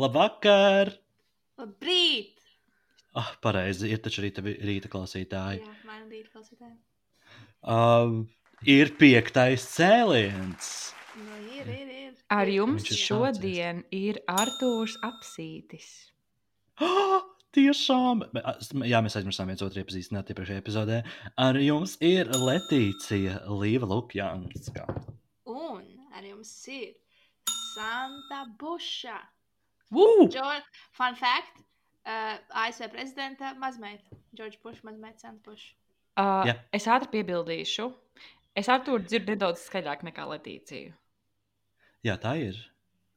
Labvakar! Labrīt! Ah, pareizi, ir taču rīta, rīta klausītāji. Jā, man rīt klausītāji. Um, ir piektais cēliens. Nu, ir, ir, ir. Ar ir. jums ir šodien ir Artūrs Apsītis. Oh, tiešām! Jā, mēs aizmirsām viens otru iepazīstināt iepriekšējā epizodē. Ar jums ir Letīcija Līva Lukjanska. Un ar jums ir Santa Buša. Woo! George, fun fact. Uh, ASV prezidenta mazmeita. George Bush, mazmeita Santa Buša. Uh, Jā. Es ātri piebildīšu. Es Artūru dzirdu nedaudz skaļāk nekā Letīciju. Jā, tā ir.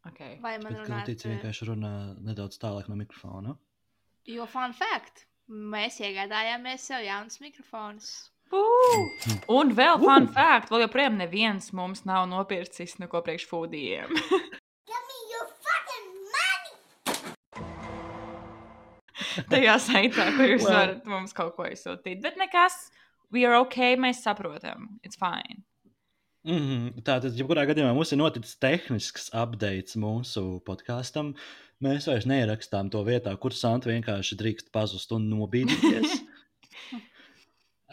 Okay. Vai man ka runāt? Letīcija vienkārši runā nedaudz tālāk no mikrofona. Jo fun fact. Mēs iegādājāmies sev jaunus mikrofonus. Uh! Un vēl Uh! fun fact, vēl joprojām neviens mums nav nopircis neko priekš fūdijiem. Tajā saitā, kur jūs Well. varat mums kaut ko izsūtīt. Bet nekas, we are ok, mēs saprotam. It's fine. Mm -hmm. Tātad, jebkurā gadījumā mums ir noticis tehnisks updates mūsu podkāstam. Mēs vairs neierakstām to vietā, kur Santa vienkārši drīkst pazust un nobīdīties.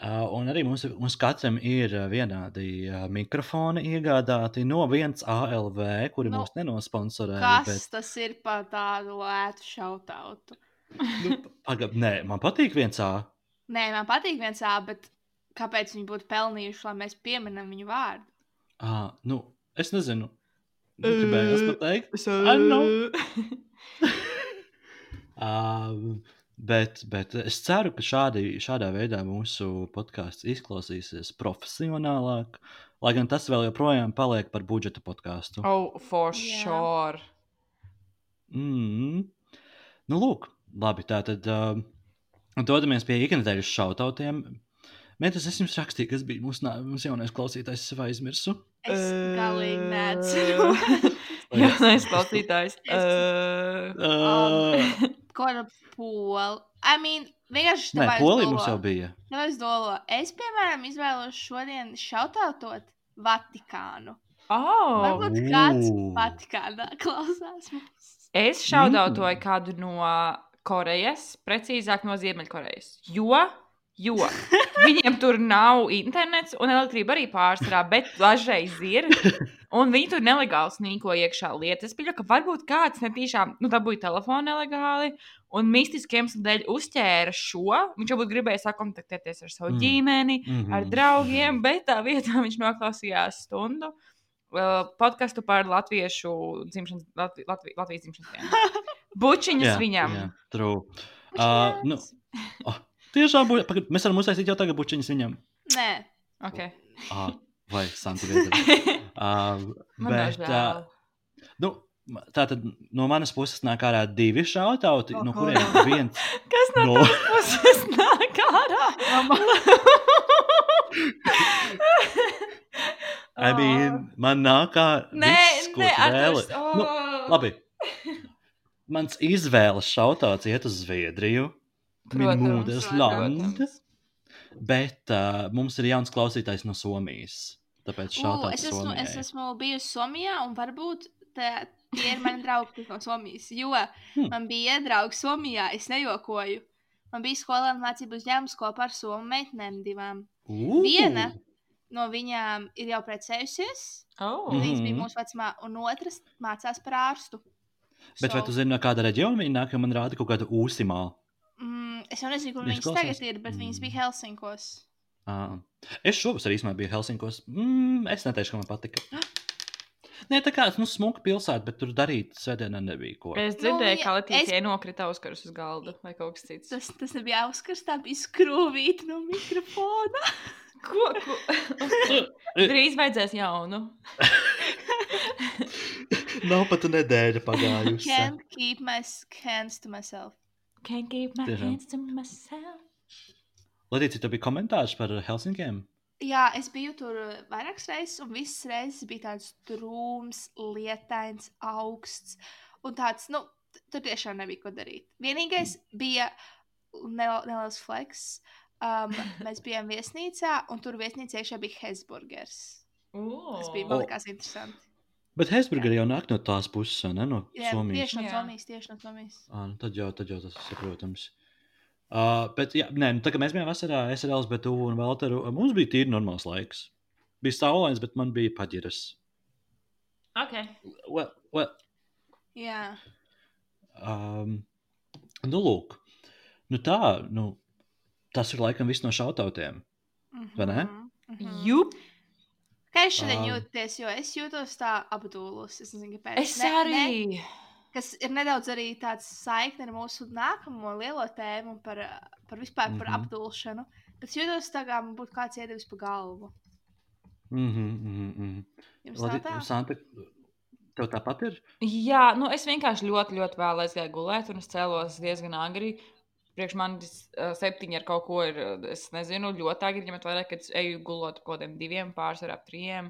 Uh, un arī mums, mums katram ir vienādi uh, mikrofoni iegādāti no viens ALV, kuri nu, mūs nenosponsorē. Kas Bet, tas ir par tādu lētu šautautu? Nu, pagad, nē, man patīk viens A. Nē, man patīk viens ā, bet kāpēc viņi būtu pelnījuši, lai mēs pieminam viņu vārdu? Ah, nu, es nezinu. Nu, gribējās Uh, pateikt. So... Um, bet, bet es ceru, ka šādi, šādā veidā mūsu podkāsts izklausīsies profesionālāk. Lai gan tas vēl joprojām paliek par budžeta podkāstu. oh, for sure. Mm. Nu, lūk, labi. Tā tad um, dodamies pie ikdienas šautautiem. Mēģinājums, es jums rakstīju, kas bija mūsu, nā- mūsu jaunais klausītājs, es jau aizmirsu. Es Uh, galīgi neatceros. Nē, klausītājs. Uh, Uh, Ko ar polu? I mean, vienkārši nē, Polija mums jau bija. Es dolo. Es, piemēram, izvēlos šodien šautautot Vatikānu. oh, Varbūt kāds Ū. Vatikānā klausās mums. es šaudautoju kādu no Korejas, precīzāk no Ziemeļkorejas. Jo, jo viņiem tur nav internets un elektrība arī pārsvarā, bet dažreiz ir. Un viņi tur nelegāli snīko iekšā lietas. Es pieņemu, ka varbūt kāds netīšām nu, dabūja telefonu nelegāli un mistiskiem dēļ uzķēra šo. Viņš varbūt gribēja sakontaktēties ar savu Mm. mm. ģimeni, Mhm. ar draugiem, bet tā vietā viņš noklausījās stundu. Uh, podkāstu par latviešu dzimšanas, Latvi, Latvi, Latvijas dzimšanas dienu. Bučiņas viņam. Jā, true. Uh, nu, oh, tiešām, bu... mēs varam uztaisīt jau tagad bučiņas viņam. Nē, Okay. Ah, vai Santa vietā. Uh, Man bet, uh, nu, tā tad no manas puses nāk ārā divi šautauti, no Oh, kuriem viens Kas no No. tavas puses nāk ārā? I mean, man nāk ārā. Nē, nē, vēli- Nu, oh. labi. Mans izvēles šautauts iet uz Zviedriju. Protams, Minūtes land. protams. Bet uh, mums ir jauns klausītājs no Somijas. Tāpēc šautauts es, esmu, es esmu bijusi Somijā, un varbūt tā, tie ir mani draugi no Somijas. Jo Hmm. man bija draugi Somijā, es nejokoju. Man bija skolēna mācību uzņēmums kopā ar somu meitenēm divām. Ū! Viena no viņām ir jau precējusies, Oh. Mhm. viņas bija mūsu vecumā, un otrs mācās par ārstu. Bet vai tu zini, no kāda reģiona viņa nāk? Jo man rāda kaut kāda ūsimā. Mm, es jau nezinu, kur Viņas viņas tagad ir, bet viņas Mm. bija Helsinkos. Ah. Es šovasar īstenībā biju Helsinkos. Mm, es neteikšu, ka man patika. Nē, tā kā nu, smuka pilsēta, bet tur darīt svētdienā nebija ko. Es Nu, dzirdēju, ja- ka es- Latvijai nokrita Oskars uz galda vai kaut kas cits. Tas, tas nebija Auskars, tā bija skrūvīte no mikrofona. Ko? ko? Drīz vajadzēs jaunu. Nav pat nedēļa pagājusi. Can't keep my hands to myself. Can't keep my Tiešām. hands to myself. Latīcija, tev bija komentārs par Helsinkiem? Jā, es biju tur uh, vairākas reizes, un visas reizes bija tāds drūms, lietains, augsts. Un tāds, nu, tur tiešām nebija ko darīt. Vienīgais bija nel- neliels fleks. Um, mēs bijām viesnīcā, un tur viesnīcā iekšā bija Hesburgers. Tas bija, man liekas, interesanti. Bet Hesburgeri jau nāk no tās puses, vai ne? No Jā, Somijas. tieši no. Somijas, tieši no Somijas. Ah, nu tad, jau, tad jau tas ir saprotams. Uh, bet, jā, nē, nu, tā kā mēs bijām vasarā, es ar Elzbietu un Valteru, mums bija tīri normāls laiks. Bija saulains, bet man bija paģiras. Okay. Well, well, Jā, um, nu, lūk, nu tā, nu, tas ir laikam viss no šautautiem. Vai ne? Mhm. Jup. Šodien Ā. jūtaties? Jo es jūtos tā apdulus. Es nezinu, kāpēc. Es Ne- arī. Ne, kas ir nedaudz arī tāds saikne ar mūsu nākamo lielo tēmu par, par vispār par Mhm. apdulšanu. Bet es jūtos tā, kā man būtu kāds iedevis pa galvu. Mm -hmm, mm -hmm. Jums tā tā? Santa, tev tāpat ir? Jā, nu es vienkārši ļoti, ļoti vēl aizgāju gulēt, un es cēlos diezgan agri. Priekš manis uh, septiņi ar kaut ko ir, es nezinu, ļoti agri, ņemot vērā, ka es eju gulot kaut kādiem diviem, pārsvarā ap trijiem.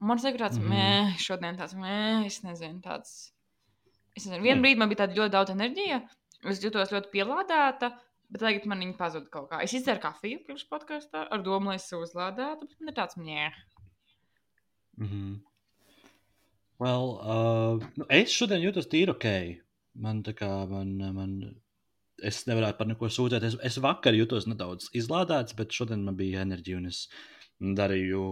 Un Man liekas, tāds, mm mē, šodien tāds, mē, es nezinu, tāds. Es nezinu, vienā brīdī man bija tāda ļoti daudz enerģija, es jutos ļoti pielādēta, bet tagad man viņa pazuda kaut kā. Es izdzēru kafiju pirms podkāstā ar domu, lai es sev uzlādētu, bet man ir tāds, mē. Mm -hmm. well, uh, nu, es šodien jūtos tīri ok. Man tā kā man. man Es nevaru par neko sūdzēties. Es vakar jutos nedaudz izlādēts, bet šodien man bija enerģija un es darīju.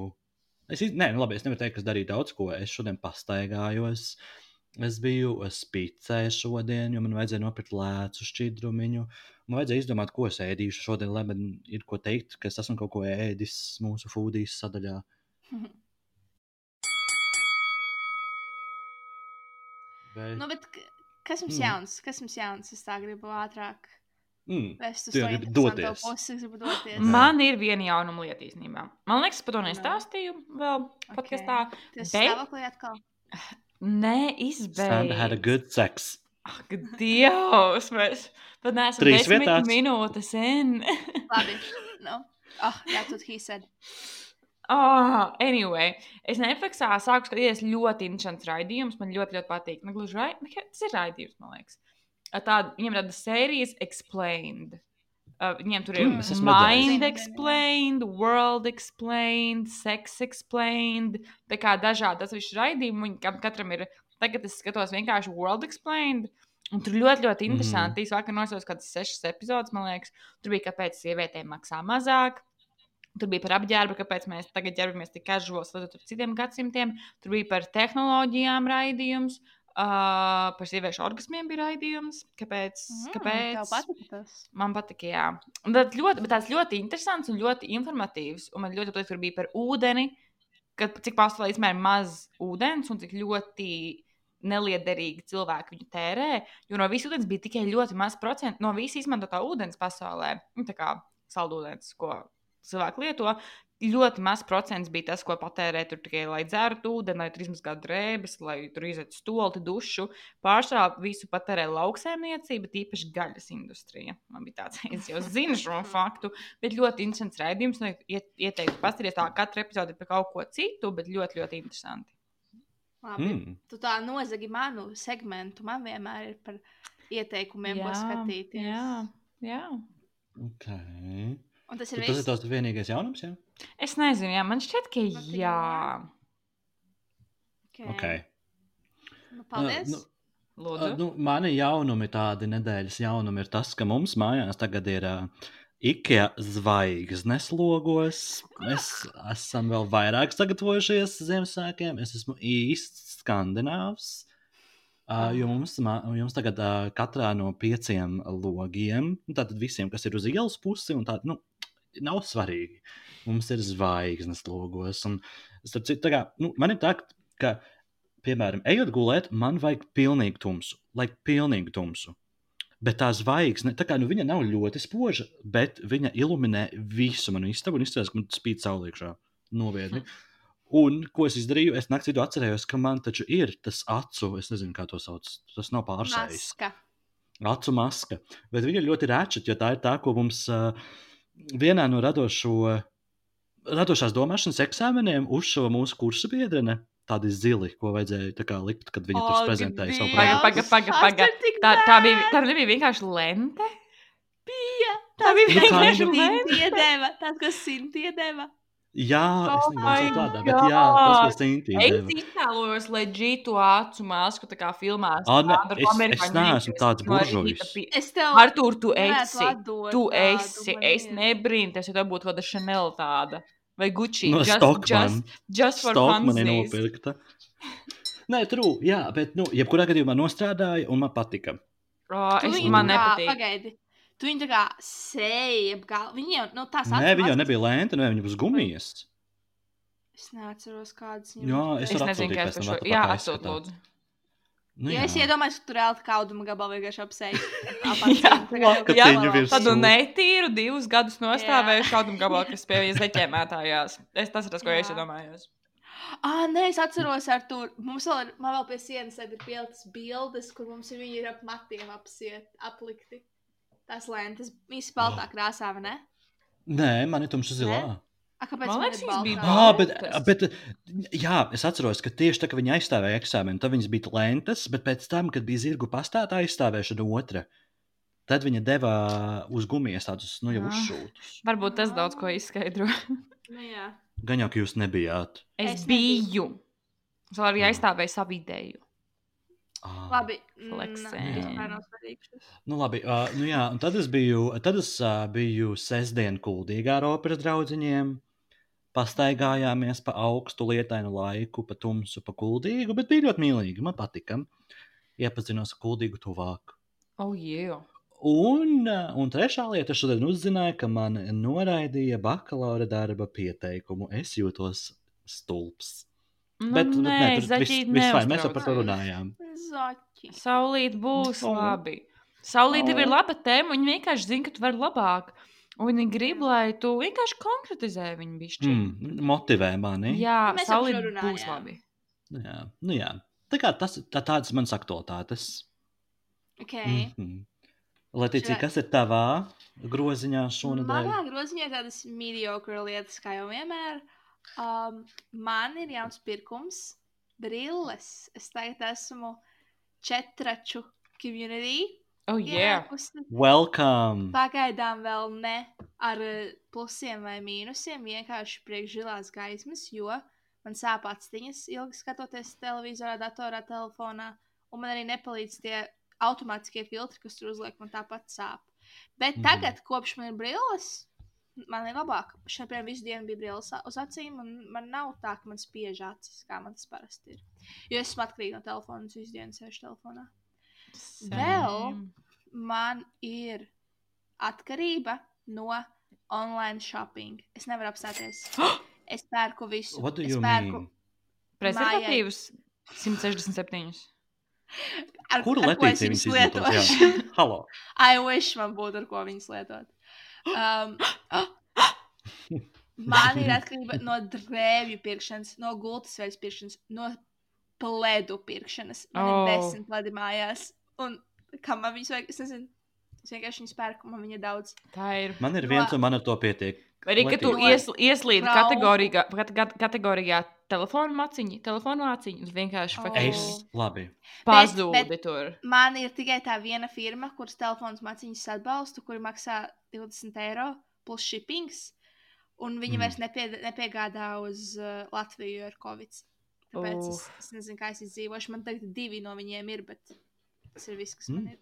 Es, nē, nu labi, es nevaru teikt, ka es darīju daudz ko. Es šodien pastaigājos. Es biju spīcē šodien, jo man vajadzēja nopirkt lēcu šķidrumiņu. Man vajadzēja izdomāt, ko es ēdīšu šodien, lai man ir ko teikt, ka es esmu kaut ko ēdis mūsu foodijas sadaļā. Bet, nu, bet kas mums Mm. jauns? Kas mums jauns? Es tā gribu ātrāk mm, Tu to interesanto doties. pusi. Es gribu doties. Man ir viena jaunuma lieta īstenībā. Man liekas, par to nestāstīju vēl Ok. podkāstā. Tas bet- stāvoklī atkal. Nē, Santa had a good sex. Ak, Dievs, mēs pat neesam Trīs desmit vietās. minūtes in. Labi. No. Oh, that's what he said. Oh, anyway, es Netflixā sāku skatīties ļoti interesants raidījums. Man ļoti, ļoti patīk. Nu, gluži rai... nu, Tas ir raidījums, man liekas. Tāda, viņiem ir tāda sērijas explained. Uh, viņiem tur ir Mm, mind explained, world explained, sex explained. Tā kā dažādi tas viss raidījumi, kam- katram ir. Tagad es skatos vienkārši world explained. Un tur ļoti, ļoti Mhm. interesanti. Mm. Es vakar nosos kaut kādas sešas epizodes, man liekas. Tur bija, kāpēc sievietēm maksā mazāk. Tur bija par apģērbu, kāpēc mēs tagad ģērbamies tik kažos, līdz ar citiem gadsimtiem. Tur bija par tehnoloģijām raidījums, uh, par sieviešu orgasmiem bija raidījums. Kāpēc? Mm, kāpēc? Patīk tas? Man patīk, jā. Tad ļoti, bet tāds ļoti interesants un ļoti informatīvs. Un man ļoti patīk, tur bija par ūdeni, kad, cik pasaulē ir maz ūdens un cik ļoti neliederīgi cilvēki viņu tērē. Jo no visas ūdens bija tikai ļoti maz procentu no visas izmantotā ūdens pasaulē. Nu, tā kā saldūdens, ko cilvēki lieto. Ļoti maz procents bija tas, ko patērē tur tikai, lai dzertu ūdeni, lai tur izmazgātu drēbes, lai tur izietu stoli, dušu. Pārsvarā visu patērē lauksēmniecība, tīpaši gaļas industrija. Man bija tāds, es jau zinu šo faktu, bet ļoti interesants raidījums. Nu, iet- ieteiktu paskatīties, tā katra epizode par kaut ko citu, bet ļoti, ļoti interesanti. Labi. Mm. Tu tā nozagi manu segmentu. Man vienmēr ir par ieteikumiem, ko skatīties. jā, jā. Okay. Un tas ir Tas tavs vienīgais jaunums, jā? Es nezinu, jā, man šķiet, ka Man tikai jā. Okay. Okay. Nu, paldies. Uh, nu, Lūdzu. Uh, nu, mani jaunumi, tādi nedēļas jaunumi, ir tas, ka mums mājās tagad ir uh, IKEA zvaigznes logos. Mēs esam vēl vairāk sagatavojušies Ziemassvētkiem. Es esmu īsts skandināvs. Uh, jo mums, jums tagad uh, katrā no pieciem logiem, nu, tātad visiem, kas ir uz ielas pusi, un tādi, nu, nav svarīgi. Mums ir zvaigznes logos. Un, starp citu, kā, nu, man ir tā, ka, piemēram, ejot gulēt, man vajag pilnīgi tumsu, lai pilnīgi tumsu. Bet tā zvaigzne, tā kā nu, viņa nav ļoti spoža, bet viņa iluminē visu manu istabu un izskatās, ka man spīd saulīkšā. Novietni. Un ko es izdarīju? Es naktī atcerējos, ka man taču ir tas acu, es nezinu, kā to sauc. Tas nav. Maska. Acu maska. Bet viņa ir ļoti reča, jo tā ir tā, ko mums uh, vienā no radošo, radošās domāšanas eksāmeniem uzšuva mūsu kursa biedrene. Tādi zili, ko vajadzēja kā likt, kad viņa tur Ak, prezentēja savu! Paga, projektu. paga, paga, paga. Tik Tā, tā, bija, tā nebija vienkārši lente. bija. Tā bija vienkārši lente. Tas, ko Sinti iedeva. Jā, es Oh negribēju my tādā, bet jā, tas, ko Sintīna Es iztēlojos leģītu acu masku, tā kā filmās. Ā, ne, es- es neesmu tāds es buržujs. Es tev Artur, tu esi. atdot Tu esi. Es ir. nebrīnos, ja tev būtu kāda Chanel tāda. Vai Gucci. No just, Stockman. just, just for Stokmani funsies. nopirkta. Nē, true, jā, bet, nu, jebkurā gadījumā nostrādāja un man patika. Oh, es, man nepatīk. Pagaidi. Tu viņu tā kā sēji ap galvu. Viņa jau, nu, tās Nē, acu viņa jau nebija lēta, ne, viņa būs gumijas. Es neatceros, kādas viņam Jā, bija. es Es varu nezinu, es tam to atpakaļ Jā, atsūt, lūdzu. Nu, Ja es jā. iedomājos, ka tur reāli kauduma gabalu vienkārši apsēju. Jā. Tad un netīru divus gadus nostāvēju šādam gabalu, kas pie zeķēmētājās. Es tas ir tas, ko es Jā. iedomājos. Ah, nē, es atceros, ar to. Mums vēl ir, man vēl pie sienas ir pieliktas bildes, kur mums ir viņi ir ap matiem apsiet, aplikti. Tās lentes, visi baltā krāsā, vai ne? Nē, man ir tumša zilā. A, kāpēc Man liekas, ir viņas bija baltā? Ah, bet, bet, jā, es atceros, ka tieši tā, ka viņi aizstāvēja eksāmenu, tad viņas bija lentes, bet pēc tam, kad bija zirgu pastāvā aizstāvēšana otra, tad viņa deva uz gumijas tādus, nu, jau Ah. uzšūtus. Varbūt tas daudz ko izskaidro. Nu, jā. Gan jau, ka jūs nebijāt. Es, Es biju. Es arī aizstāvēju savu ideju. Ah. Labi. Flexē. Nē, vispār nav svarīgi šis. Nu, labi, uh, nu jā, un tad es biju, tad es uh, biju sestdien kuldīgā ar operas draugiņiem. Pastaigājāmies pa augstu lietainu laiku, pa tumsu, pa kuldīgu, bet bija ļoti mīlīgi. Man patika. Iepazinos ar kuldīgu tuvāk. Oh, jā. Un, un trešā lieta, šodien uzzināju, ka man noraidīja bakalaura darba pieteikumu. Es jūtos stulbs. Nu, bet, bet nē, nē, tur zaķīt viss fajn, mēs jau par to runājām. Zaķi. Saulīt būs Oh. labi. Saulīt Oh. ir laba tēma, un viņi vienkārši zina, ka tu vari labāk. Un viņi grib, lai tu vienkārši konkretizē viņu bišķi. Mm, motivē mani. Jā, Mēs jau par saulīt būs runājām. labi. Nu jā, nu jā. Tā kā tas tā, tādas manas aktualitātes. Okay. Mm -hmm. Letīcija, Švai- kas ir tavā groziņā šonadēļ? Manā groziņā tādas mediocre lietas, kā jau vienmēr. Um, man ir jauns pirkums, brilles. Es tagad esmu četraču community. Oh, jā. ienākusi. Welcome! Pagaidām vēl ne ar eh, plusiem vai mīnusiem, vienkārši priekšžilās gaismas, jo man sāp astiņas ilgi skatoties televizorā, datorā, telefonā, un man arī nepalīdz tie automātiskie filtri, kas tur uzliek, man tāpat sāp. Bet Mhm. tagad, kopš man ir brilles, man ir labāk. Šodien, piemēram, visu dienu bija brilles uz acīm, un man nav tā, ka man spiež acis, kā man tas parasti ir. Jo es esmu atkarīga no telefona, un es visu dienu sēžu telefonā. Vēl? Same. man ir atkarība no online shopping. Es nevaru apstāties. Es pērku visu. What do es you pērku mean? Prezervatīvus 167. ar, Kuru ar ko es viņus lietošu. Halo! I wish man būtu ar ko viņas lietot. Um, man ir atkarība no drēbju pirkšanas, no gultas veids pirkšanas, no pledu pirkšanas. Man Oh. ir desmit pledi mājās. Un kam man viņas vajag? Es nezinu. Es vienkārši viņas pērku, man viņa daudz. Tā ir. Man ir No- viens, un man ar to pietiek. Arī, ka tu ies, ieslīdi kategorijā, kate- kate- kategorijā telefonu maciņu, telefonu maciņu, un vienkārši Oh. Es labi. pazūdi bet- tur. Man ir tikai tā viena firma, kuras telefons maciņas atbalstu, kuri maksā 20 eiro plus shippings. Un viņi Mm. vairs nepie, nepiegādā uz uh, Latviju ar Covid. Tāpēc es, Uf. es nezinu, kā es izdzīvošu. Man tagad divi no viņiem ir, bet tas ir viss, kas man Mm. ir.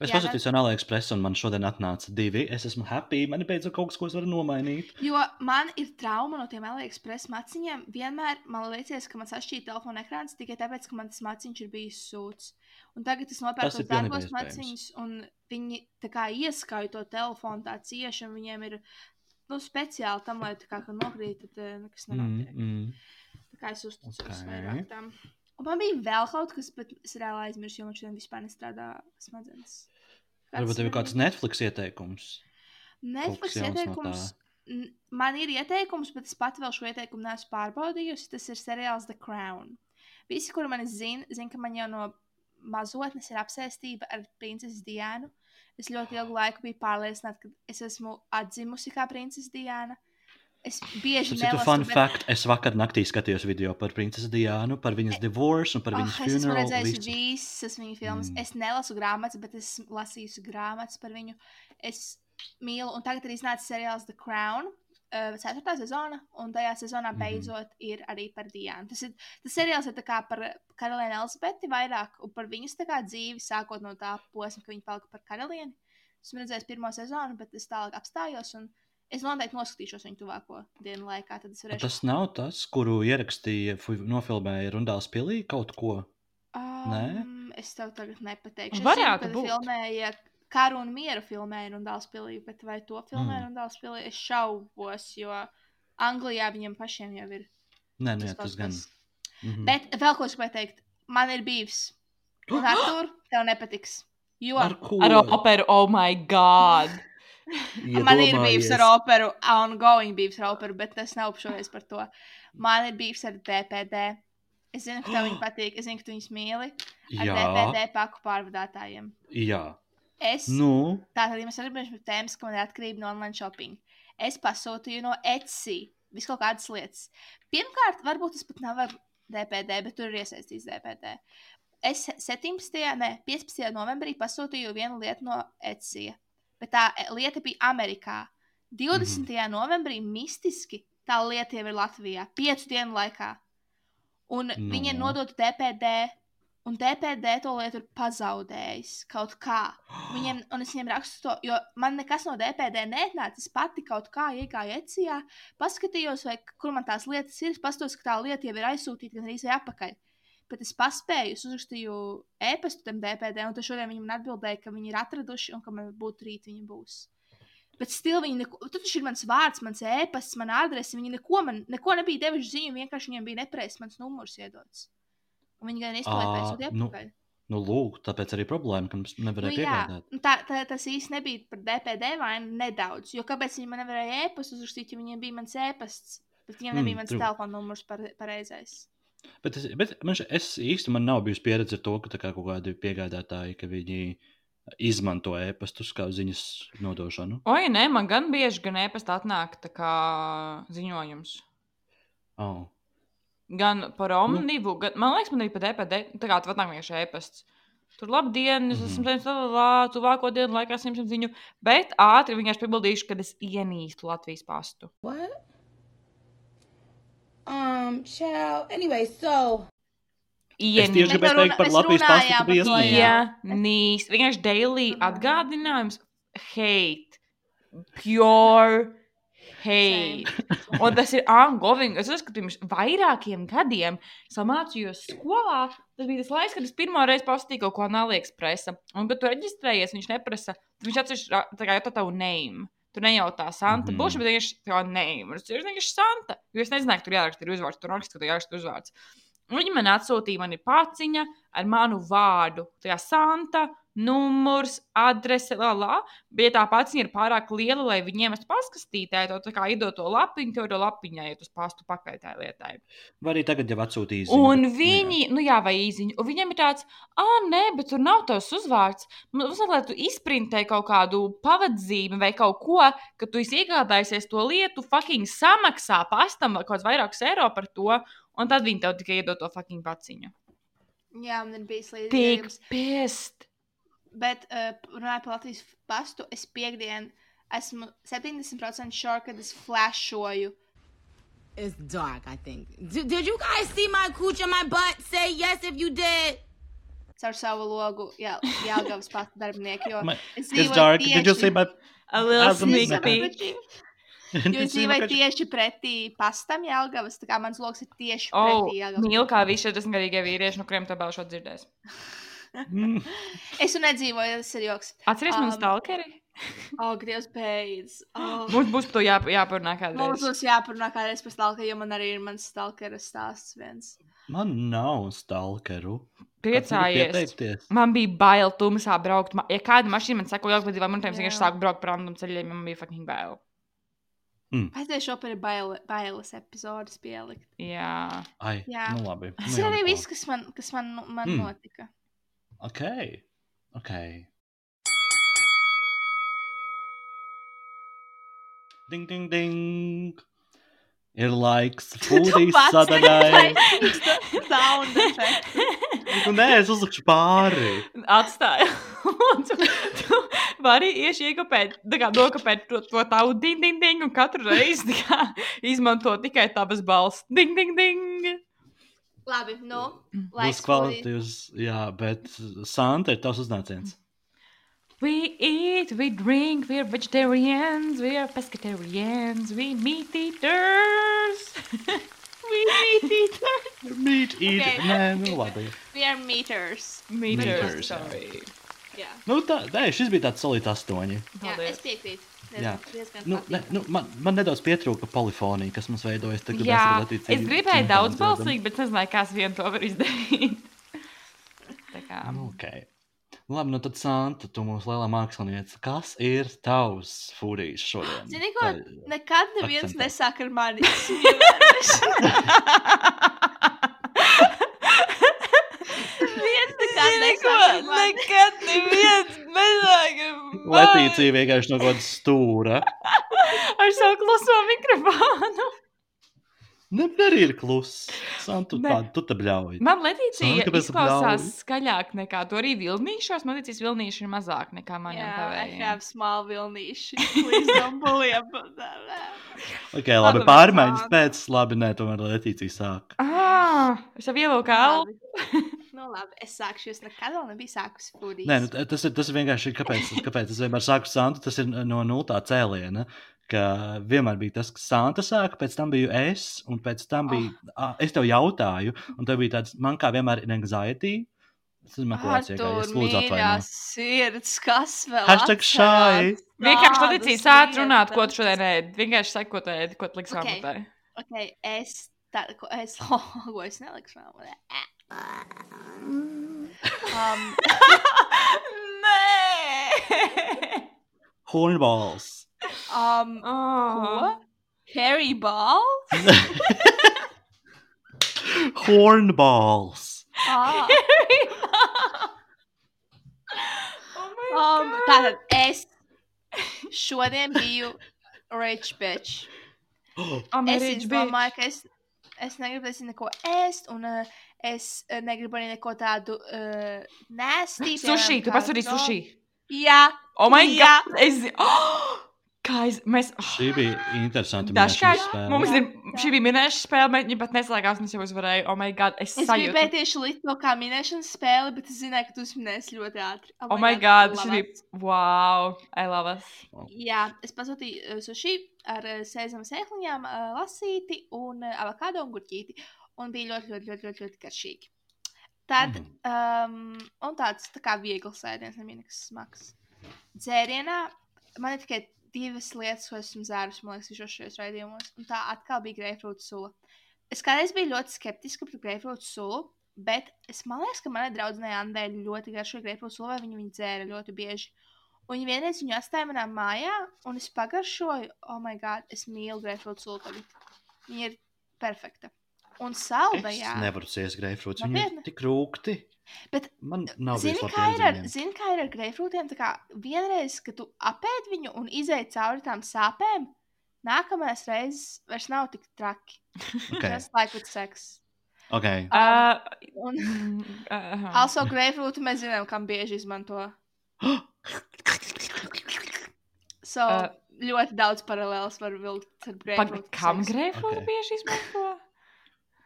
Es pasūtīju no AliExpress, un man šodien atnāca divi. Es esmu happy. Man ir beidzot kaut kas, ko es varu nomainīt. Jo man ir trauma no tiem AliExpress maciņiem. Vienmēr man liekas, ka man sašķīra telefona ekrāns tikai tāpēc, ka man tas maciņš ir bijis sūds. Un tagad es nopērku tos dārgos maciņus, un viņi tā kā ieskauj to telefonu tā cieši, un viņiem ir nu, speciāli tam, lai tā kā nokrīt, tad eh, nekas Mm, nenotiek. mm. Tā kā es uzticos Ok. vairāk tam. Un man bija vēl kaut kas, bet es reāli aizmirsu, jo man šodien vispār nestrādā smadzenes. Varbūt tev ir kāds Netflix ieteikums. Netflix no ieteikums. n- Man ir ieteikums, bet es pat vēl šo ieteikumu neesmu pārbaudījusi. Tas ir seriāls The Crown. Visi, kuri mani zina, zina, ka man jau no mazotnes ir apsēstība ar princesi Diānu. Es ļoti ilgu laiku biju pārliecināta, ka es esmu atzimusi kā princese Diana. Es bieži ir nelasu, fun bet- fact. Es vakar naktī skatījos video par princesi Diānu, par viņas divorce un par viņas Oh, es esmu funeral. redzējusi visu. visas viņa filmas. Mm. Es nelasu grāmatas, bet es esmu lasījusi grāmatas par viņu. Es mīlu, un tagad ir iznācis seriāls The Crown. uh, ceturtā sezona, un tajā sezonā Mhm. beidzot ir arī par Diānu. Tas, ir, tas seriāls ir tā kā par karalieni Elizabeti vairāk, un par viņas dzīvi, sākot no tā posma, ka viņa palika par karalieni. Esmu redzējis pirmo sezonu, bet es tālāk apstājos, un es noteikti noskatīšos viņu tuvāko dienu laikā. Tad es varēšu. Tas nav tas, kuru ierakstīja, nofilmēja Rundāls Pilī kaut ko. Nē? Um, es tev tagad nepateikšu. Varētu es zinu, būt. filmēja karu un mieru filmēja Rundāls Pilī, bet vai to filmēja Mm. Rundāls Pilī? Es šaubos, jo Anglijā viņiem pašiem jau ir. Nē, nu, jā, kaut tas gan. kas. Mhm. Bet vēl ko es gribēju teikt. Man ir bijis. Un ar to tev nepatiks. Jo Ar ko? Ar operu, oh my god! Man ir bijis ar operu, ongoing bijis ar operu, bet es neapšaubos par to. Man ir bijis ar DPD. Es zinu, ka tev viņi patīk, es zinu, ka tu viņus mīli. Ar Jā, DPD paku pārvadātājiem. jā. Es Nu, Tātad, ja mēs runājam par tēmas, ka man ir atkarība no online shopping, es pasūtīju no Etsy visu kaut kādas lietas. Pirmkārt, varbūt tas pat nav ar DPD, bet tur ir iesaistīts DPD. Es 17. ne 15. novembrī pasūtīju vienu lietu no Etsy, bet tā e, lieta bija Amerikā. 20. Mm -hmm. novembrī mistiski tā lieta jau ir Latvijā, piecu dienu laikā. Un no. Nu. viņa nodota DPD, un DPD to lietu ir pazaudējis kaut kā. Viņiem, un es viņiem rakstu to, jo man nekas no DPD neatnāca. Es pati kaut kā iegāju Etsijā, paskatījos, vai, kur man tās lietas ir. Es paskatos, ka tā lieta jau ir aizsūtīta gan arī atpakaļ. Bet es paspēju, es uzrakstīju e-pastu tam DPD, un šodien viņi man atbildēja, ka viņi ir atraduši un ka man būtu rīt viņi būs. Bet stila viņi neko, tur taču ir mans vārds, mans e-pasts, mana adrese. Viņi neko man neko nebija devuši ziņu, vienkārši viņiem bija nepareizs mans numurs iedots. Un viņi gan Ā, aizsūtīt nu, atpakaļ. nu, lūk, tāpēc arī problēma, ka mums Nu, nevarēja jā, piegādāt. nu tā, tā, tas īsti nebija par DPD vainu nedaudz. Jo kāpēc viņi man nevarēja e-pastu uzrakstīt, ja viņiem bija mans e-pasts, bet viņiem nebija Mm, mans true. telefona numurs pare- pareizais. Bet, es, bet man, še- es īsti man nav bijusi pieredze ar to, ka kā kaut kādi piegādātāji, ka viņi izmanto e-pastus kā ziņas nodošanu. Oi, nē, man gan bieži gan e-pastā atnāk tā kā ziņojums. Oh. Gan par omnivu, gan, man liekas, man arī par DPD, tā kā tu atnāk vienkārši e-pasts. Tur labdien, es esmu Mhm. teicis, tā, tuvāko dienu laikā simts ziņu, bet ātri vienkārši piebildīšu, ka es ienīstu Latvijas pastu. What? Um, child. Anyway, so Es tieši gribēju teikt par Latvijas pastu, bija iesniegts. jā. Ienīst. Vienkārši daily atgādinājums. Hate. Pure hate. Un tas ir angļu. Es uzskatu, ka pirms vairākiem gadiem es mācījos skolā. Tas bija tas laiks, kad es pirmo reizi paskatīju kaut ko no AliExpress. Un, kad tu reģistrējies, viņš neprasa. Viņš atsevišķi tā kā jautā tavu name. Tu nejautā Santa. Mhm. Mm -hmm. Būšu, bet vienkārši tā. Un Es tieši vienkārši Santa. Jo es nezināju, ka tur jāraksta ir uzvārds. Tur raksta, ka tur jāraksta uzvārds. Un Viņi man atsūtīja mani paciņa ar manu vārdu. Tā kā Santa, numurs, adrese, la, la. Bet ja tā paciņa ir pārāk liela, lai viņiem es paskastītē, to tā kā iedot to lapiņu, to ir lapiņai, iet uz pastu pakaļ tai lietai. Vai arī tagad jau atsūtīja ziņu. Un nu jā. viņi, nu jā, vai īziņu, un viņiem ir tāds, ah, nē, bet tur nav tavs uzvārds. Man uzsver, lai tu izprintē kaut kādu pavadzīmi vai kaut ko, ka tu esi iegādājies to lietu, fucking samaksā pastam kaut kāds vairākus eiro par to, un tad viņi tev tikai iedod to fucking paciņu. Jā, man ir bijis Tik līdzīgs. Bet, uh, runājot par Latvijas pastu, es piekdien esmu 70% sure, kad es flashoju. it's dark, I think. D- did you guys see my cooch and my butt? Say yes if you did. Caur savu logu, jā, Jāgavas pastu darbinieku. Jo es It's dzīvoju dark. Did you tieši- see my... A little sneak peek. Jo es dzīvoju tieši pretī pastam Jāgavas, tā kā mans loks ir tieši Oh, pretī Jāgavas. mīl kā visi 40 gadīgie vīrieši, no kuriem tā šo dzirdēs. Mm. Es tur nedzīvoju, tas ir joks. Atceries um, man stalkeri? Oh, Dievs, beidz. Oh. Mums būs par to jā, jāparunā Mums kādreiz. būs jāparunā kādreiz par stalkeru, jo man arī ir mans stalkera stāsts viens. Man nav stalkeru. Priecājies. Man bija bail tumsā braukt. Ja kāda mašīna man saka, jau pēc divām minūtēm es vienkārši sāku braukt par random ceļiem, man bija fucking bail. Aiziešu par baile, bailes epizodes pielikt. Jā. Ai, Jā. nu labi. Tas nu ir jau arī viss, kas man, kas man, man Mm. mm. notika. Ok. Ok. Ding, ding, ding. Ir laiks foodie sadaļai. Sound effect. Nu, nē, es uzlikšu pāri. Atstāju. Tu, tu vari ieši iekopēt, tā kā nokopēt to, to tavu ding, ding, ding, un katru reizi kā, izmanto tikai tavas balss. Ding, ding, ding. Labi, nu, Būs laiks. kvalitīvs, jā, bet Santa ir tavs uznāciens. We eat, we drink, we're vegetarians, we're pescatarians, we meat eaters. We meet eaters. Meat, eat, Okay. nē, nu labi. We are meters. Meat Meters, eaters, sorry. Jā, Nu, tā, nē, šis bija tāds solīts astoņi. jā Paldies. es piekrītu. Jā. Nu, ne, nu, man, man nedaudz pietrūka polifonija, kas mums veidojas tagad. Jā, es gribēju daudz balsīgi, bet nezināju, kas vien to var izdarīt. Tā kā. Nu, okay. Labi, nu tad Santa, tu mums lielā mākslinieca. Kas ir tavs fūrijs šodien? Zini, ko? Nekad neviens akcentēt. nesāk ar mani. Viens nekad nesāk ar mani. Nekad neviens nezāga. Letīcija vienkārši no kaut kāda stūra. Ar savu kluso mikrofonu. Ne, arī ir kluss. Santa, tu tādu tu te bļauj. Man Latīcija tu izklausās skaļāk nekā to arī vilnīšos. Man liekas, vilnīši ir mazāk nekā maniem Jā, I tavējiem. have small vilnīši. Please don't bully about that. Ok, labi, pārmaiņas pēc, labi, nē, tomēr Letīcija sāk. Ah, es jau ievilku elpu. Nu, labi, es sākšu. Es nekad vēl nebiju sākusi fūrijas. Nē, nu, tas, ir, tas ir vienkārši, kāpēc, kāpēc es vienmēr saku Santu, tas ir no nultā cēliena. Ka vienmēr bija tas, ka Santa sāka, pēc tam biju es, un pēc tam bija. Oh. Es tev jautāju, un tev bija tāds, man kā vienmēr ir anxiety. Tas ir motivācija, kā es lūdzu atvainot. sirds, kas vēl? Hashtag shy. Vienkārši Tādas Latīcija sāc runāt, ko tu šodien ēdi. Vienkārši saki, ko tu ēdi, ko tu liksi Ok. okay. Ok, es tādu, ko es, oh, ko es nelikšu vēl. Um, Nē! Hornballs. um, Oh. ko? Harry Ball? Hornballs. Ah, oh my um, God. tātad es šodien biju rich bitch. Oh, Es marriage domāju, bitch. ka es, es negribu es neko ēst, un uh, es uh, negribu arī neko tādu uh, nēstī. Sushi, tu pasūtīji sushi. Jā, Oh my Jā. god! Es oh! kā es, mēs. Oh. Šī bija interesanta. Dažkārt spēle. mums ir, šī bija minēšanas spēle, bet viņa pat neslēgās, es jau uzvarēju. Oh my god, es es sajūtu. gribēju tieši likt to kā minēšanas spēli, bet es zināju, ka tu minēsi ļoti ātri. Oh my god, šī love bija. Wow, I love us. Jā, es pasūtīju uh, sushi ar uh, sēžam sēkliņām, uh, lasīti un uh, avokado un gurķīti. Un bija ļoti, ļoti, ļoti, ļoti, ļoti garšīgi. Tad, Mhm. um, un tāds tā kā viegls ēdiens, nebija nekas smags. Dzērienā man ir tikai divas lietas, ko esmu dzērusi, man liekas, visos šajos raidījumos. Un tā atkal bija greifrūta sula. Es kādreiz biju ļoti skeptiska par greifrūta sulu, bet es liekas, ka manai draudzenei Andai ļoti garšo greifrūta sulu, vai viņa viņu dzēra ļoti bieži. Un viņa vienreiz viņu atstāja manā mājā, un es pagaršoju, oh, my God, es mīlu greifrūta sulu tagad. Viņa ir perfekta. Un saldajā. Es nevaru ciest greifrūtus. Viņi ir tik rūkti. Bet Man nav Zini, kā ir ar, zini, kā ir ar greifrūtiem? Tā kā vienreiz, kad tu apēd viņu un izēj cauri tām sāpēm, nākamais reizes vairs nav tik traki. Okay. Tas like with sex. Okay. Uh, Un mm, uh, also greifrūtu mēs zinām, kam bieži izmanto. So, Uh, ļoti daudz paralēlas var vilkt ar greifrūtu. kam seksu. greifrūta Ok. bieži izmanto?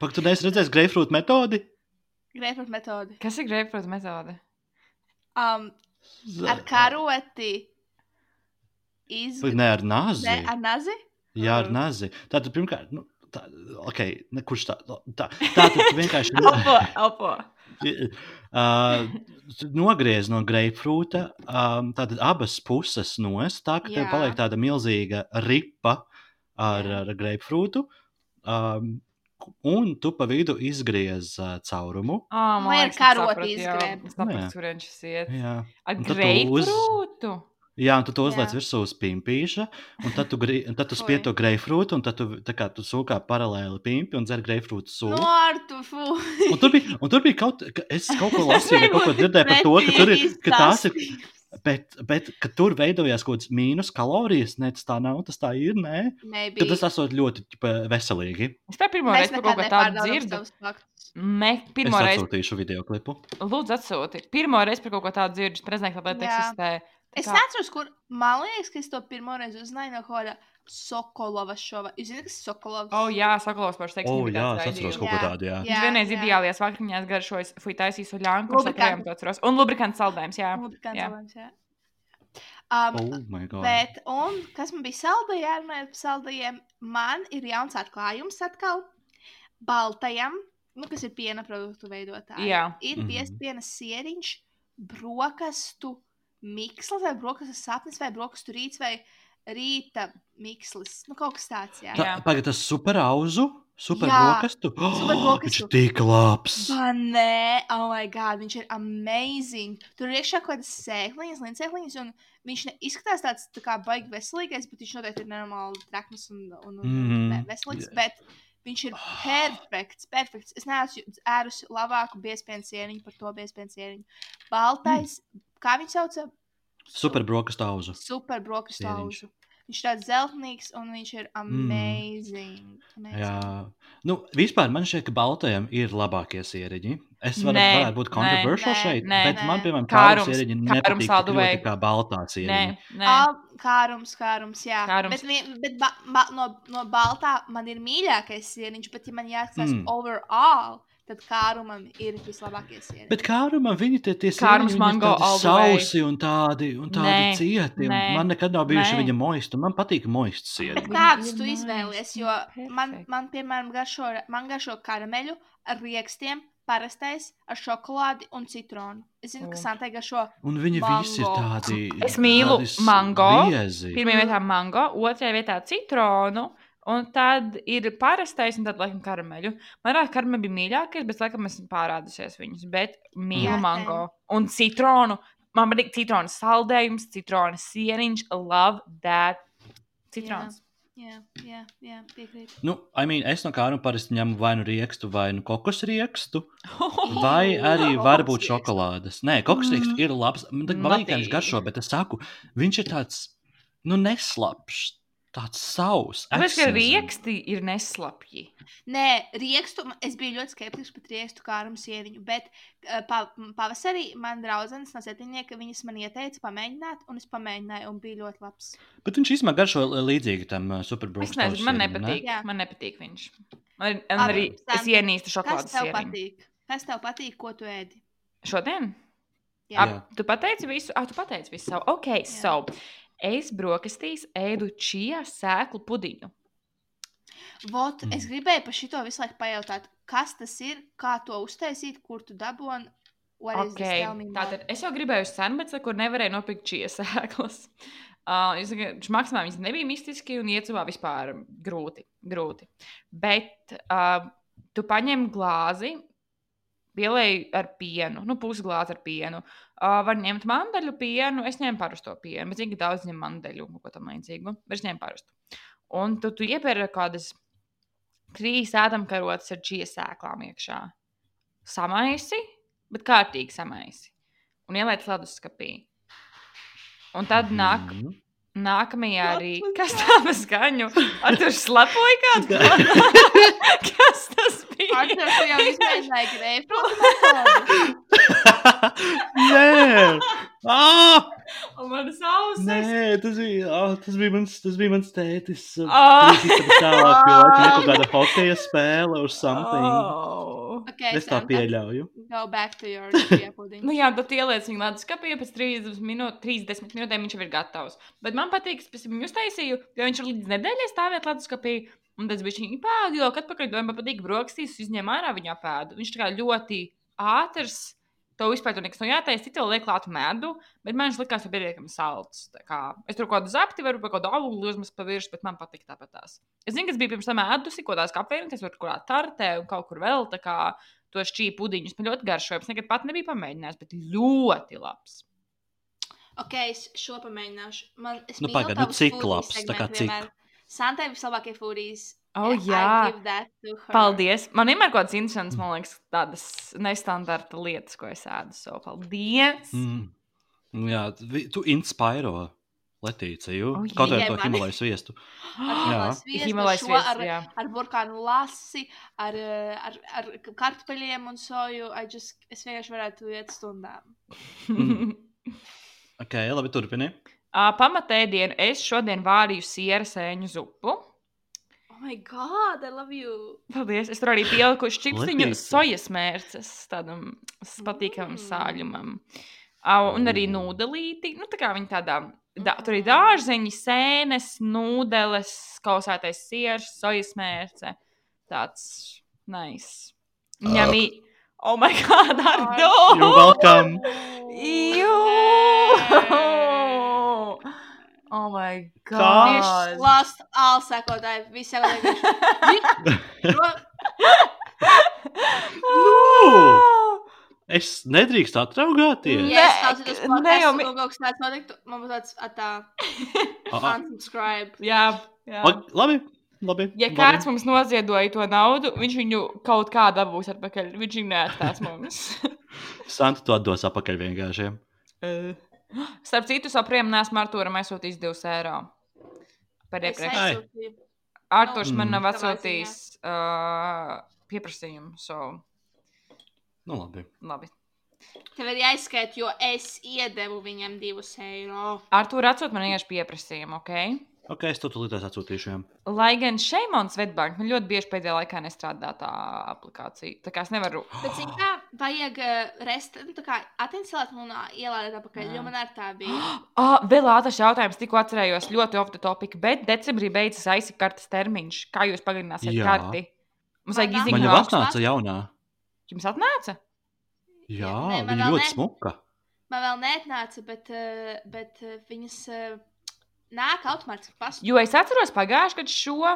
Pak, tu neesi redzējis greifrūtu metodi? Greifrūtu metodi. Kas ir greifrūta metode? Um, ar karoti iz... Pak, Ne ar nazi. Ne, ar nazi? Jā, ar nazi. Tātad, pirmkārt, nu, tā, ok, ne, kurš tā, tā, tā tad vienkārši Elpo, elpo. uh, nogriez no greifrūta, um, tātad abas puses nost, tā ka tev Jā. paliek tāda milzīga ripa ar, ar greifrūtu. Um, un tu pa vidu izgriez uh, caurumu. Oh, Vai ar karoti izgrēb? Es saprotu, Jā. kur viņš iet. Jā, Ar Un tad tu uz- greifrūtu? Jā un tu to uzliec Jā. virsū uz pimpīša, un tad tu, gri, un tad tu Oi. spied to greifrūtu, un tad tu, tā kā, tu sūkā paralēli pimpi un dzer greifrūtu sulu. No, ar tu, fu. Un tur bija, un tur bija kaut, ka es kaut ko lasīju, kaut ko dzirdēju par to, ka, tur ir, ka tās ir. Bet, bet ka tur veidojās kaut kādas mīnus kalorijas, ne tas tā nav, tas tā ir. Nē, ka Maybe. tas esot ļoti ķipa, veselīgi. Es tā pirmo reizi par kaut ko tādu dzirdu. Me, Es pirmo reizi, atsūtīšu video klipu. lūdzu, atsūti. Pirmo reizi par kaut ko tādu dzirdu, prezentēt, lai tas Jā. eksistē. Es kā- neatceros, kur. Man liekas, ka es to pirmo reizi uzzināju no kaut kāda Sokolova šova. Jūs zināt, kas ir Sokolovs? O, jā, Sakalovs par seksu. O, bija jā, es atceros kaut ko tādu, jā. Viņš vienreiz ideālajās vakariņās garšojas, fui taisīs uļānu, kurš Lubrikantu. joprojām to atceros. Un lubrikants saldējums, jā. Lubrikants jā. salājums, jā. Um, Oh, my God. Bet, un kas man bija saldējā, runājot par saldējiem, man ir jauns atklājums atkal. Baltajam, nu, kas ir piena produktu veidotājs. Jā. Ir Mhm. piespienas sieriņš, brokastu mikslis, vai brokastu sapnis, vai brokastu rīts, vai rīta mikslis. Nu, kaut kas tāds, jā. Jā. Tā, pagaid, tas super auzu, super brokastu. super Viņš brokastu. ir tik labs. Nē, oh, my God, viņš ir amazing. Tur ir iekšā kaut kādas sēkliņas, līnijas, un viņš ne, izskatās tāds tā kā baigi veselīgais, bet viņš noteikti ir nenormāli trakns un, un, un Mhm. ve- veselīgs. Bet viņš ir perfekts, perfekts. Es neesmu ērusi labāku biespienu sieniņu par to biespienu sieniņu. Baltais, kā viņš sauca? Super brokastu auzu. Super brokastu Sieriņš. auzu. Viņš ir tāds zeltnīgs un viņš ir amazing. amazing. Jā, nu, vispār man šķiet, ka baltajam ir labākie sieriņi. Es varu, Nē, varētu būt nē, controversial nē, šeit, nē, bet nē. man, piemēram, Kārums, kāda sieriņa kārums nepatīk kā baltā Nē, sieriņa. nē. Al, kārums, kārums, jā. Kārums. Bet, bet ba, ba, no, no baltā man ir mīļākais sieniņš, bet, ja man jāskatās Mm. mm. overall, tad kārumam ir vislabākie sieniņi. Bet kārumā viņi tie, tie viņi ir sausi un tādi, un tādi Nē, cieti. un nē, Man nekad nav bijuši nē. viņa moisti, un man patīk moisti sieriņi. Kādus tu izvēlies? Jo man, man piemēram, garšo, man garšo karameļu ar riekstiem, parastais, ar šokolādi un citronu. Es zinu, ka Un- Santai garšo. Un viņi Mango. visi ir tādi. Es mīlu mango. biezi. Pirmajā vietā mango, otrajā vietā citronu. Un tad ir parastais, un tad, laikam, karameļu. Man liekas, karameļi bija mīļākais, bet, laikam, esmu pārādusies viņus. Bet mīlu mango un citronu. Man patīk citronu saldējums, citronu sieniņš. Love that. Citrons. Jā, jā, jā piekrītu. Nu, I mean, es no kāruma parasti ņemu vai nu riekstu, vai nu kokos riekstu, vai arī varbūt riekstu. šokolādes. Nē, kokos rieksts ir labs. Man kā viņš Patīk. garšo, bet es saku, viņš ir tāds, nu, neslapjš, tāds savs. Tāpēc, ka rieksti ir neslapji. Nē, riekstu, es biju ļoti skeptisks par riekstu kārumu sieniņu, bet eh, pa, pavasarī man draudzenes no septiņnieka viņas man ieteica pamēģināt, un es pamēģināju, un bija ļoti labs. Bet viņš īstenībā garšo līdzīgi tam uh, Es superbrūkam. nezinu, man nepatīk. Jā. Man nepatīk viņš. Man, man arī es ienīstu Kas šokolādes tev sieniņu. patīk? Kas tev patīk, ko tu ēdi? Šodien? Jā. Ap, tu pateici visu, ah, tu pateici visu savu. Ok, Jā. so. Es brokastīs ēdu čija sēklu pudiņu. Vot, Mm. es gribēju par šito visu laiku pajautāt, kas tas ir, kā to uztaisīt, kur tu dabūji. Okay. Tātad es jau gribēju sen, bet kur nevarēju nopirkt čija sēklas. Uh, viņš maksimāli viņas nebija mistiski un iecuvā vispār grūti. grūti. Bet uh, tu paņem glāzi, pielēji ar pienu, nu, pusglāzi ar pienu. Uh, var ņemt mandeļu pienu, es ņēmu parasto pienu, bet zinu, ka daudz ņem mandeļu, ko tam līdzīgu. Bet es ņēmu parastu. Un tu, tu iepērci kādas trīs ēdamkarotes ar čija sēklām iekšā. Samaisi, bet kārtīgi samaisi. Un ieliec leduskapī. Un tad nāk, Mhm. nākamajā arī. Kas was tā pa skaņu? Ar to slepoju kādu? Kas tas bija? Ar to tu jau izmēģināji greifrūtu metodu. Nē, ah, Un manas ausis. nē tas, bija, ah, tas, bija mans, tas bija mans tētis. Ah. istabas Tālāk, jo laikam ir kaut kāda hokeja spēle or something. Oh. Okay, Es tā Santa, pieļauju. Go back to your. Nu jā, tad ieliec viņu leduskapī, pēc 30, minūt, 30 minūtēm viņš jau ir gatavs. Bet man patīk, ka es viņu uztaisīju, jo viņš ir līdz nedēļai stāvēt leduskapī. Un tad viņš viņu pēdu, jo kad pakaļ domāju, man patīk brokastīs, izņem ārā viņa pēdu. Viņš tā ļoti ātrs. To vispār tur nekas nav jātaisa, citu vēl liek klāt medu, bet man viņš likās, ka pietiekami salds. Es tur kaut kādu zapti varu, kaut kādu augļu uzmas pa virsmu, bet man patīk tāpat tās. Es zinu, kas bija pirms tam ēdusi, ko tās kafejnīcas, kas tur kurā tartē un kaut kur vēl tā kā to šķīpu pudiņus. Man ļoti garšoja. Es nekad pat nebiju pamēģinājis, bet ļoti labs. Ok, es šo pamēģināšu. Man, es Nu, mīlu pagaid, nu, cik labs, tā kā cik? vienmēr. Santai vislabākie foodies. Oh, jā, paldies. Man vienmēr kaut kādas interesantas, man liekas, tādas nestandarta lietas, ko es ēdu. So, paldies! Mm. Nu Jā, tu inspiro Letīciju. O, Kaut vai jē, to Jā. sviestu, Himalais šo sviests, ar, jā. ar burkānu lasi, ar, eh, ar, ar kartupeļiem un soju. I just, es vienkārši varētu iet stundām. Mm. Ok, labi, turpini. Pamatēdienu es šodien vārīju sieru sēņu zupu. Oh my god, I love you! Paldies! Es tur arī pieliku čipsiņu sojas mērces tādam patīkamam Mm. sāļumam. Ā, Un arī Mm. nūdelīti. Nu, tā kā viņi tādā. Da, tur ir dārzeņi, sēnes, nūdeles, kausētais siers, sojas mērce. Tāds nice. Ņemī. Oh my god, ar You're to! welcome. Jū! Oh my god! Last all sekotāji, sekotāji. Nu! Es nedrīkstu atraugāties. Nē, Ja es klausītos ne podcastu, jau kaut kas tāds notiktu, man būtu tāds atā, Ah, unsubscribe. Jā, jā. Labi, labi. Ja labi. kāds mums noziedoja to naudu, viņš viņu kaut kā dabūs atpakaļ. Viņš viņu neatstās mums. Santa to atdos apakaļ vienkārši. Eh. Starp citu, sapriem, nesmu Artūram aizsūtījis 2 eiro. Par Es iepriekš. Ai. aizsūtīju. Artūrs Mm. man nav atsūtījis uh, pieprasījumu. So, Nu, labi. labi. Tev ir jāizskait, jo es iedevu viņam divus eiro. Artūra atsūt man vienkārši pieprasījumu, ok? Ok, es to tūlīt atsūtīšu. jām. Lai gan Šeimons Svetbank man ļoti bieži pēdējā laikā nestrādā tā aplikācija. Tā kā es nevaru. Bet, zini, kā vajag uh, rest, nu, tā kā attīstīt un uh, ielādēt atpakaļ, Jā. jo man ar tā bija. Ah, vēl ātrs jautājums, tikko atcerējos ļoti off the topic, bet decembrī beidzas aizsaka kartes termiņš. Kā jūs pagarināsiet Jā. karti? Mums vajag nav. Man jau atnāca jaunā. Jums atnāca? Jā, Nē, man viņa ļoti ne. smuka. Man vēl neatnāca, bet, uh, bet uh, viņas nāk automātiski pastu. Jo es atceros pagājušajā gadā šo,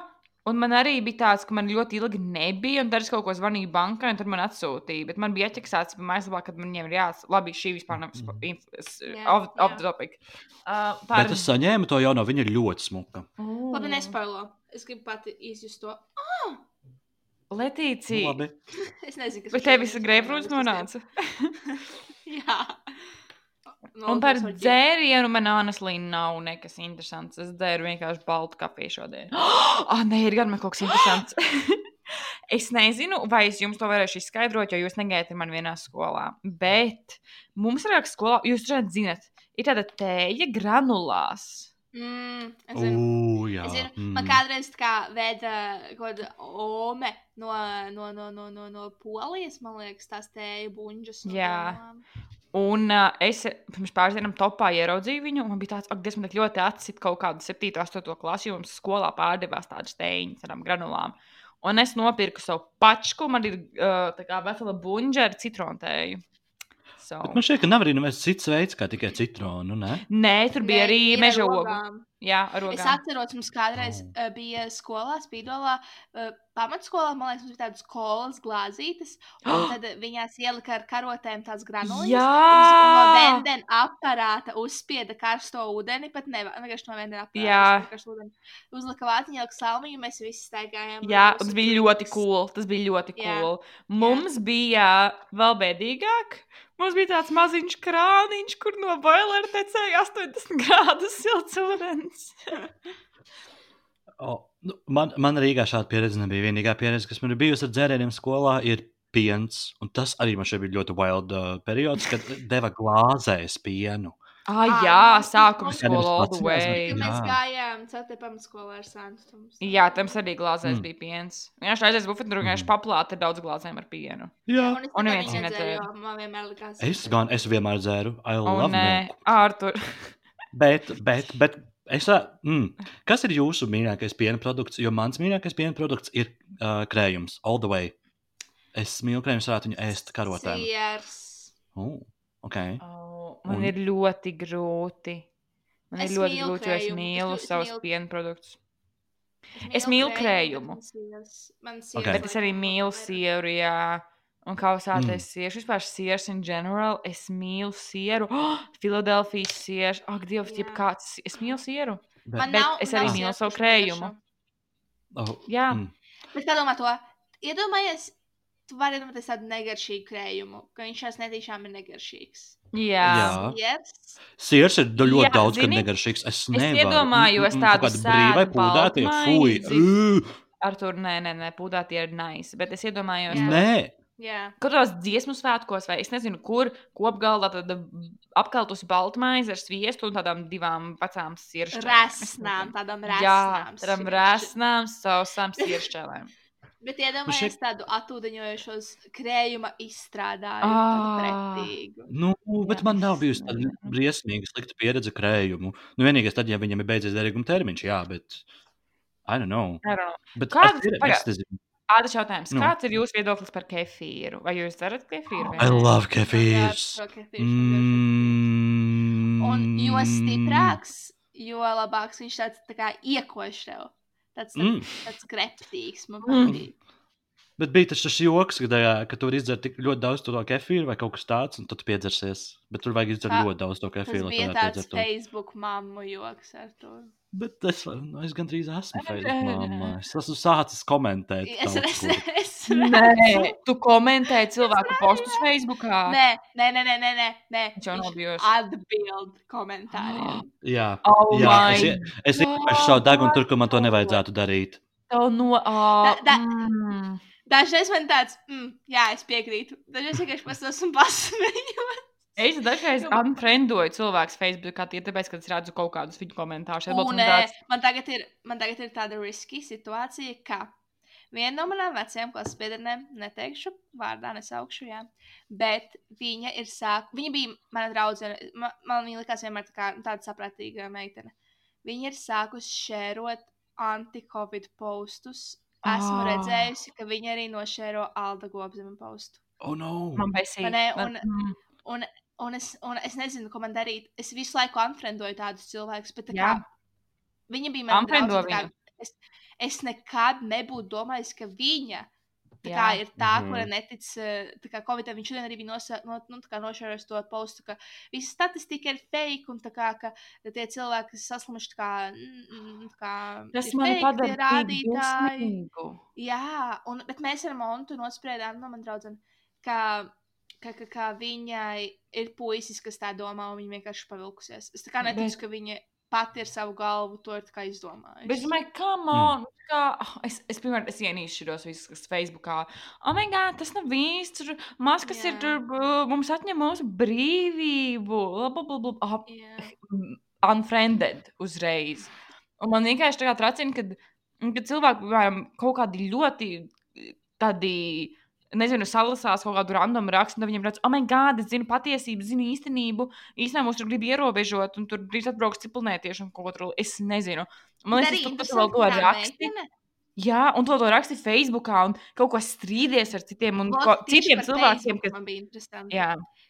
un man arī bija tāds, ka man ļoti ilgi nebija, un tad es kaut ko zvanīju bankai, un tur man atsūtīja. Bet man bija ieķeksēts pa mājaslapā, kad man ir jāsaka, labi, šī vispār nav spo- Mhm. off. Uh, Bet es saņēmu to jauno, viņa ir ļoti smuka. Labi, nespoilo. Es gribu pati izjust to. Nu, Letīcija. labi. Es nezinu, kas Bet tev viss greifrūts nonāca. Jā. No, Un par dzērienu man honestly nav nekas interesants. Es dzēru vienkārši baltu kafiju šodien. Ah, nē, ir gan man kaut kas interesants. es nezinu, vai es jums to varēšu izskaidrot, jo jūs negaidat ar mani vienā skolā. Bet mums ir raksts skolā, jūs droši zināt, ir tāda tēja granulās. Mm, es zinu. Ugh, jā. Es zinu, mm. man kādreiz tā kā veda kaut kāda ome no, no, no, no, no, no Polijas, man liekas, tās tēja buņģas. no Jā. domām. Un uh, es pirms pāris dienām topā ieraudzīju viņu, un man bija tāds, ak, tik ļoti atcīt kaut kādu 7, 8 klasi, jo mums skolā pārdevās tādas ar tādām granulām. Un es nopirku savu pačku, man ir uh, tā kā vesela buļģa ar citronu So. Bet man šķiet, ka nav arī neviens cits veids, kā tikai citronu. Ne? Nē, tur bija Nē, arī meža ogu. Jā, ar Es ogām. atceros, mums kādreiz Oh. uh, bija skolā, spīdolā, uh, pamatskolā, man liekas, mums bija tādas kolas glāzītes, un tad viņās ielika ar karotēm tādas granulas. Jā! No vendena aparāta uzspieda karsto ūdeni, pat ne vienkārši no vendena aparāta. Jā. uzspieda karsto ūdeni. Uzlika vāciņu, ielika salmiņu, mēs visi staigājām. Jā, tas bija ļoti cool. Tas bija ļoti Jā. cool. Mums bija vēl bēdīgāk. Mums bija tāds maziņš krāniņš, kur no boilera tecēja 80 grādus silts ūdens. O, nu, man, man Rīgā šāda pieredze nebija. Vienīgā pieredze, kas man ir bijusi ar dzērieniem skolā, ir piens. Un tas arī man šeit bija ļoti wild uh, periods, kad deva glāzēs pienu. Ah, jā, sākuma skola all the way. Mēs Jā. gājām, ceturtajā pamatskolā ar Santu. Jā, tam arī glāzēs Mm. bija piens. Vienkārši aizies bufetē, tur vienkārši Mm. paplāta ar daudz glāzēm ar pienu. Jā. Un es Un neviens nedzēra. man vienmēr likās. Es gan, es vienmēr dzēru. I love nē, milk. Artur. Bet, bet, bet es mm, kas ir jūsu mīļākais piena produkts? Jo mans mīļākais piena produkts ir uh, krējums, all the way. Es mīlu krējumu, varētu viņu ēst karotēm. Siers. Oh, okay. Oh, man Un? ir ļoti grūti. Man Es ir ļoti grūti, jo es. Es mīlu ļoti savus mīlu- piena produktus. Es mīlu krējumu. bet man siers- Man siers Ok. Bet es arī mīlu sieru, jā. Un kā Mm. sieru, vispār siers in general. Es mīlu sieru. Oh, Filadelfijas sieru. Ak, Dievs, Jā. jeb kāds. Es mīlu sieru. Bet, Man Bet nav, es arī mīlu savu krējumu. oh, Jā. mm, Bet kā domā to? Iedomājies, tu vari iedomāties tādu negaršīgu krējumu, ka viņš šās netīšām ir negaršīgs. Jā. Jā. Yes. Sirs ir ļoti Jā, daudz, kad zini, negaršīgs. Es, es iedomājos tādu brīvai sēdu pūdētie, fuj. Ar to nē, nē, nē, pūdā tie ir nice. Bet es iedomājos, Jā. Nē, Jā. kādos dziesmu svētkos, vai es nezinu, kur kopgaldā tāda apkaltus baltmaize ar sviestu un tādām divām vecām siršķēlēm. Resnām, tādām Jā, resnām. tādām resnām, sausām siršķēlēm. Bet iedomājieties šeit- tādu atūdeņojošos krējuma izstrādājumu. Pretīgu. nu, bet Jā, man nav bijusi tāda briesmīga, slikta pieredze krējumu. Nu, vienīgais tad, ja viņam ir beidzies derīguma termiņš, jā, bet. I don't know. I don't know. Bet pagā- es nezinu. Ādas jautājums. Nu. Kāds ir jūsu viedoklis par kefīru? Vai jūs dzerat kefīru? I love kefīrs. Mm. Un jo stiprāks, jo labāks viņš tāds tā kā iekoš tev. Tāds, Mm. tāds kreptīgs, man Mm. patīk. Bet bija tas joks, kad, ā, ka tur izdzēra tik ļoti daudz to kefīru vai kaut kas tāds, un tad tu piedzersies. Bet tur vajag izdzert ļoti daudz to Tas kefīru, lai bija tāds piedzert to. Facebook mammu joks ar to. Bet es, nu, es gandrīz esmu Facebook mamma. Es esmu sācis komentēt. Es, es, es, Nē, tu komentēji cilvēku postus Facebookā. Nē, nē, nē, nē, nē, nē. Viņš jau nav bijusi. Atbild komentāriem. Jā, Oh jā my es, es vienkārši savu degunu tur, kur man to nevajadzētu darīt. Tev no. Uh, Da- da- mm. Dažreiz man tāds, mm, jā, es piekrītu. Dažreiz vienkārši pats esmu pasmējis. Es dažreiz Nu. unfriendoju cilvēku Facebookā, tie tāpēc, ka es redzu kaut kādus viņu komentārus. Un, man tāds, man, tagad ir, man tagad ir tāda riski situācija, ka viena no manām vecajām klases biedrenēm, neteikšu vārdā, nesaukšu, jā, bet viņa ir sākusi, viņa bija mana draudzene, man, man viņa likās vienmēr tā kā, tāda saprātīga meitene. Viņa ir sākusi šērot anti-covid postus. Esmu Ah. redzējusi, ka viņa arī nošēro Alda Gobzema postu. Oh, no! man besīja. Ne? Un- mm. Un, un, es, un es nezinu, ko man darīt. Es visu laiku unfriendoju tādus cilvēkus, bet tā kā, viņa bija Unfriendo draudzene, Es, es nekad nebūtu domājis, ka viņa tā kā, ir tā, Mhm. kura netic eh, tā kā Covid. Viņš šodien arī bija nosa, no, nu, tā kā nošēros to postu, ka visa statistika ir fake un tā kā, ka tie cilvēki, kas saslimuši, tā kā, mm, mm, tā kā Tas man padara rādītāji. Jā, un, bet mēs ar Montu nospriedām, no man draudzene, ka, ka, ka, ka viņai ir puisis, kas tā domā, un viņa vienkārši pavilkusies. Es tā kā neticu, Bet- ka viņa pati ar savu galvu to ir izdomājusi. Bet domāju, come Mm. on! Kā, ah, es, es, piemēram, es ienīstu šos visus, kas Facebookā. Oh, my God, tas nav īsts. tur Maskas ir Jā. tur, mums atņem mūsu brīvību. Blablabla. Oh, mm, unfriended uzreiz. Un man vienkārši tā kā tracina, kad, kad cilvēki, piemēram, kaut kādi ļoti tādi. Nezinu, salasās kaut kādu randomu rakstu, un viņiem redz, oh, my God, es zinu patiesību, zinu īstenību. Īstenībā mums tur grib ierobežot, un tur drīz atbrauks ciprunētieši un kaut ko tur. Es nezinu. Man liekas, tu interesanti, vēl to raksti. Jā, un to, to raksti Facebookā, un kaut ko strīdies ar citiem, un Vot ko, citiem cilvēkiem, kas. Man bija interesanti. Jā,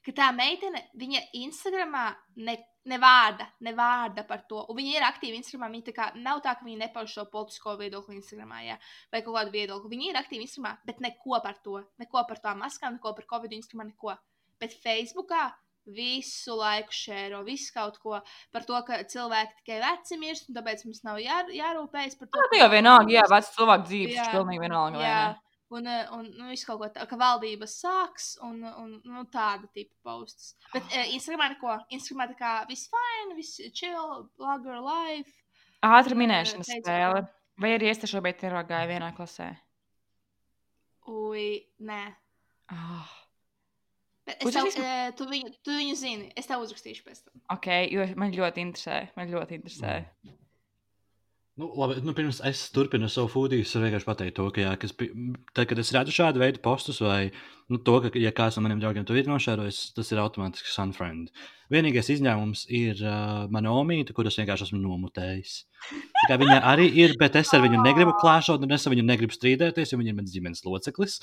Ka tā meitene, viņa Instagramā ne, nevārda, nevārda par to. Un viņa ir aktīva Instagramā. Viņa tā kā, nav tā, ka viņa nepauž šo politisko viedokli Instagramā, jā, vai kaut kādu viedokli. Viņa ir aktīva Instagramā, bet neko par to. Neko par tām maskām, neko par Covid Instagramā, neko. Bet Facebookā visu laiku šēro, visu kaut ko par to, ka cilvēki tikai veci mirst, un tāpēc mums nav jā, jārūpējas par to. tā jau vienalga, jā, vecs cilvēku dzīves, tas pilnīgi vienalga. Jā, ne? Un, eh, un nu, viss kaut ko tādu, ka valdības sāks, un, un nu, tāda tipa posts. Bet uh, Instagramā neko. Instagramā tā kā viss fine, viss chill, blogger life. Ātri Jā, minēšanas Facebookā. spēle. Vai arī es te šobrīd ir gāju vienā klasē? Ui, nē. Oh, Bet es tev, uh, tu, viņu, tu viņu zini, es tev uzrakstīšu pēc tam. ok, jo man ļoti interesē. Man ļoti interesē. Nu, labi, nu, pirms es turpinu savu fūdiju, es vienkārši pateiktu to, ka, jā, kas, tad, kad es redzu šādu veidu postus, vai nu, to, ka, ja kāds no maniem draugiem to ir nošērojis, tas ir automātiski sunfriend. Vienīgais izņēmums ir uh, mana omīte, kuras vienkārši esmu nomutējis. Kā Viņa arī ir, bet es ar viņu negribu klāšot, un es ar viņu negribu strīdēties, jo viņa ir mans ģimenes loceklis.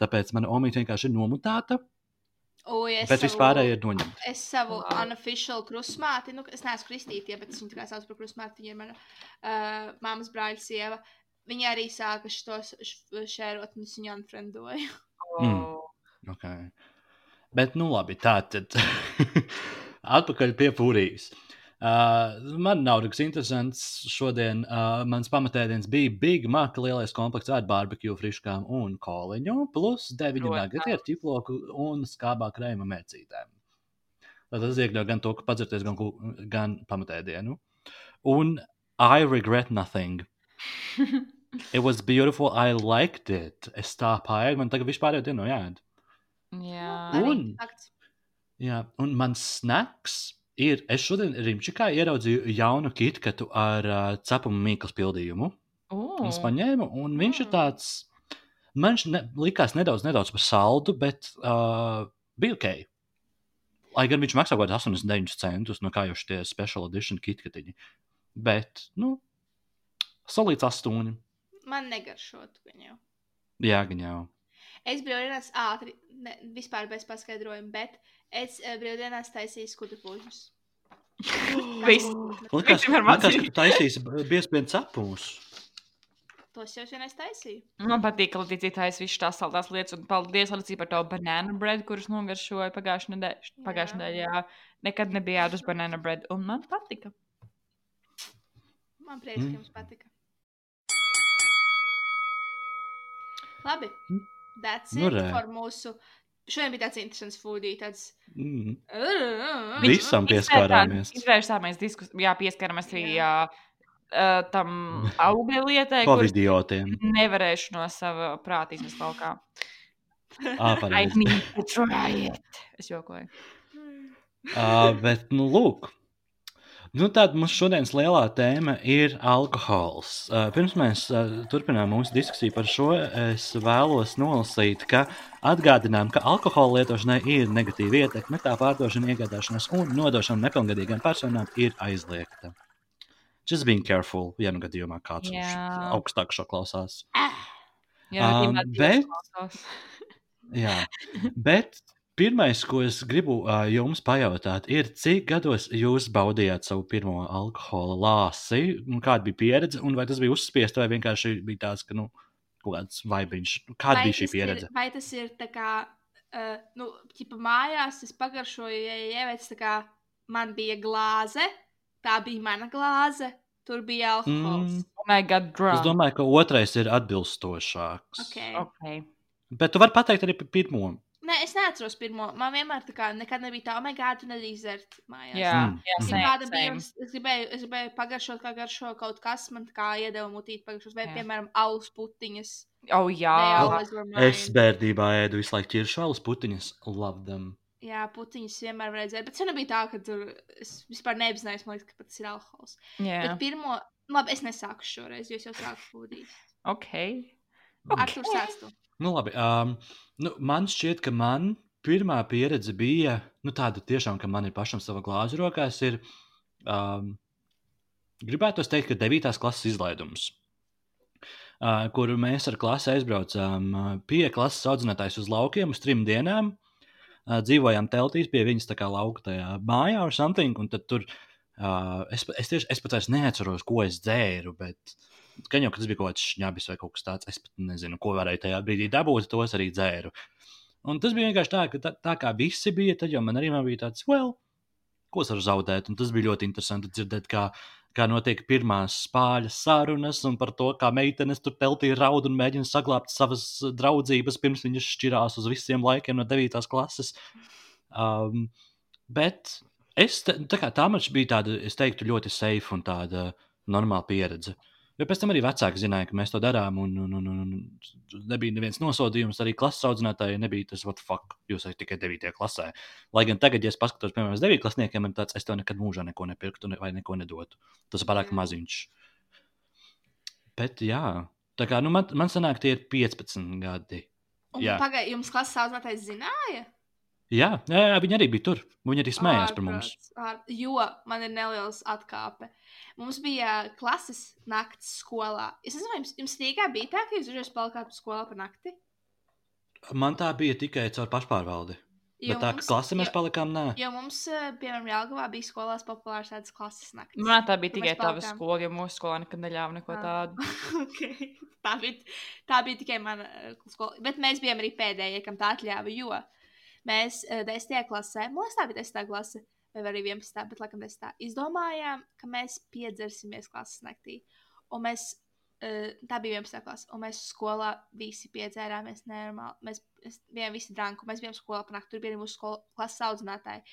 Tāpēc mana omīte vienkārši ir nomutēta, Ui, es bet savu- vispārēji ir noņemta. Es savu Wow. unofficial krustmāti, nu, es neesmu kristītie, bet es viņu tikai saucu par krustmāti. Viņa ir mana uh, māmas brāļa sieva. Viņa arī sāka šos šērot, un es viņu unfriendoju. Mm. Oh. Okay. Bet, nu labi, tā tad atpakaļ pie Fūrijas. Uh, man nav nekas interesants šodien. Uh, mans pamatēdiens bija Big Mac, lielais komplekts ar barbecue friškām un koliņu, plus 9 Protams. nagati ar ķiploku un skābā krējuma mērcītēm. Tad tas iekļauj gan to, ka padzerties, gan, gan pamatēdienu. Un I regret nothing. It was beautiful, I liked it. Es tā pāēju, man tagad vispār jau dienu jāēd. Jā, Un-. Jā, un mans snacks ir. Es šodien Rimčikā ieraudzīju jaunu kitkatu ar uh, cepumu mīklas pildījumu. Un es paņēmu, un viņš ir Mm. tāds. Man viņš ne, likās nedaudz, nedaudz par saldu, bet uh, bija ok. Lai gan viņš maksā kaut kādus 89 centus, no kā jau šie special edition kitkatiņi. Bet, nu, solīts astoņi. Man negaršot viņu. Jā, gan jau. Es brīvdienās ātri, ne, vispār bez paskaidrojuma, bet es uh, brīvdienās taisīju skudu puņus. Viss. Likās, likās, ka tu taisīsi biespienu cepumus. Tos jau vienreiz taisīju. Man patīk, ka Latvijas taisa visas tās saldās lietas, un paldies Latvijas par to banānu bread, kurus nogaršoju pagājušajā nedēļā. Pagājušajā Jā. nedēļā nekad nebija ēdus banānu bread, un man patika. Man prieks, ka Mm. jums patika. Labi. Mm. That's Nu, it re. for mūsu. Šodien bija tāds interesants foodī, tāds. Mm. Viņš Visam pieskārāmies. Izvērsāmies diskusijām, jā, pieskaramies arī jā. Uh, tam augļa lietai, kuras Covidiotiem. nevarēšu no sava prāta izmest laukā. Ā, I pareizi. need to try it. Es jokoju. Uh, bet, nu, lūk. Nu, tāda mūsu šodienas lielā tēma ir alkohols. Pirms mēs turpinām mūsu diskusiju par šo, es vēlos nolasīt, ka atgādinām, ka alkohola lietošanai ir negatīva ietekme, tā pārdošana, iegādāšanās un nodošana nepilngadīgām personām ir aizliegta. Just being careful, ja nu gadījumā kāds Jā. augstāk šo klausās. Jā, Um, bet... Jā, bet pirmais, ko es gribu uh, jums pajautāt, ir, cik gados jūs baudījāt savu pirmo alkohola lāsi, un kāda bija pieredze, un vai tas bija uzspiest, vai vienkārši bija tāds, ka, nu, kaut kāds vaibiņš. Kāda bija šī pieredze? Ir, vai tas ir tā kā, uh, nu, ķipa mājās, es pagaršoju, ja ievēc tā kā man bija glāze, tā bija mana glāze, tur bija alkohols. Mm. Oh. Es domāju, ka otrais ir atbilstošāks. Okay. Okay. Bet tu vari pateikt arī par pirmo. Nē, es neatceros pirmo. Man vienmēr tā kā nekad nebija tā, oh, my God, tu nedrīkst dzert mājās. Jā, Mm. jā, Ja same, kāda bija, es, gribēju, es gribēju pagaršot, kā garšo kaut kas, man kā iedeva mutīt pagaršot, vai, Jā. piemēram, alus putiņas. Oh, jā. Mine. Es bērnībā ēdu visu laiku ķiršālus putiņus. Love them. Jā, putiņas vienmēr varēja dzert, bet tas nebija tā, ka tur es vispār neapzinājos, man liekas, ka tas ir alkohols. jā. Bet pirmo, labi, es nesāku šoreiz, jo es jau sāku fūdīt. Ok. Ar tur sāc tu. Nu, labi. Um, nu, man šķiet, ka man pirmā pieredze bija nu, tāda, tiešām, ka man ir pašam sava glāze rokās. Ir, um, gribētu teikt, ka 9. klases izlaidums, uh, kur mēs ar klasi aizbraucām uh, pie klases audzinātājas uz laukiem uz trim dienām. Uh, dzīvojām teltīs pie viņas tā kā lauka tajā mājā ar something, tur uh, es, es, tieši, es pat vairs neatceros, ko es dzēru, bet gan jau, tas bija kaut kāds šņabis vai kaut kas tāds, es pat nezinu, ko varēju tajā brīdī dabūt, tos arī dzēru. Un tas bija vienkārši tā, ka tā, tā kā visi bija, tad jau man arī man bija tāds, well, ko es varu zaudēt, un tas bija ļoti interesanti dzirdēt, kā, kā notiek pirmās spāļas sarunas un par to, kā meitenes tur teltī raud un mēģina saglabāt savas draudzības, pirms viņas šķirās uz visiem laikiem no 9. klases. Um, bet es, tā, kā, tā man bija tāda, es teiktu, ļoti safe un tāda normāla pieredze. Jo pēc tam arī vecāki zināja, ka mēs to darām, un, un, un, un nebija neviens nosodījums. Arī klases audzinātājai nebija tas, what fuck, jūs esat tikai 9. klasē. Lai gan tagad, ja es paskatos, piemēram, uz 9. klasniekiem, man tāds, es tev nekad mūžā neko nepirktu ne, vai neko nedotu. Tas ir pārāk maziņš. Bet, jā, tā kā nu, man, man sanāk, tie ir 15 gadi. Un Jā. pagaidi, jums klases audzinātājs zināja? Jā, jā, jā, viņi arī bija tur. Viņi arī smējās par mums. Ārprāts, ār- Jo man ir neliels atkāpe. Mums bija klases nakts skolā. Es nezinu, vai jums, jums Rīgā bija tā, ka jūs dažreiz palikāt skolā par nakti? Man tā bija tikai caur pašpārvaldi. Bet tā, ka klase mēs jo, palikām, nē. jo mums, eh, piemēram, Jālgavā bija skolās populārs tādas klases naktis. Man tā bija Ka tikai tava skola, jo mūsu skolā nekad neļāva neko Ah. tādu. okay. tā, bija, tā bija tikai mana eh, skola. Bet mēs bijām arī pēdējie, kam tā atļāva. Jo mēs eh, desmitajā klasē, man liekas, tā bija desmitā klase, vai arī 11. bet laikam mēs tā izdomājām, ka mēs piedzersimies klases naktī. Un mēs, uh, tā bija 11. klase, un mēs skolā visi piedzērāmies nenormāli. Mēs bijām visi drānku, mēs bijām skolā panākt, tur bija mūsu skola, klases audzinātāji.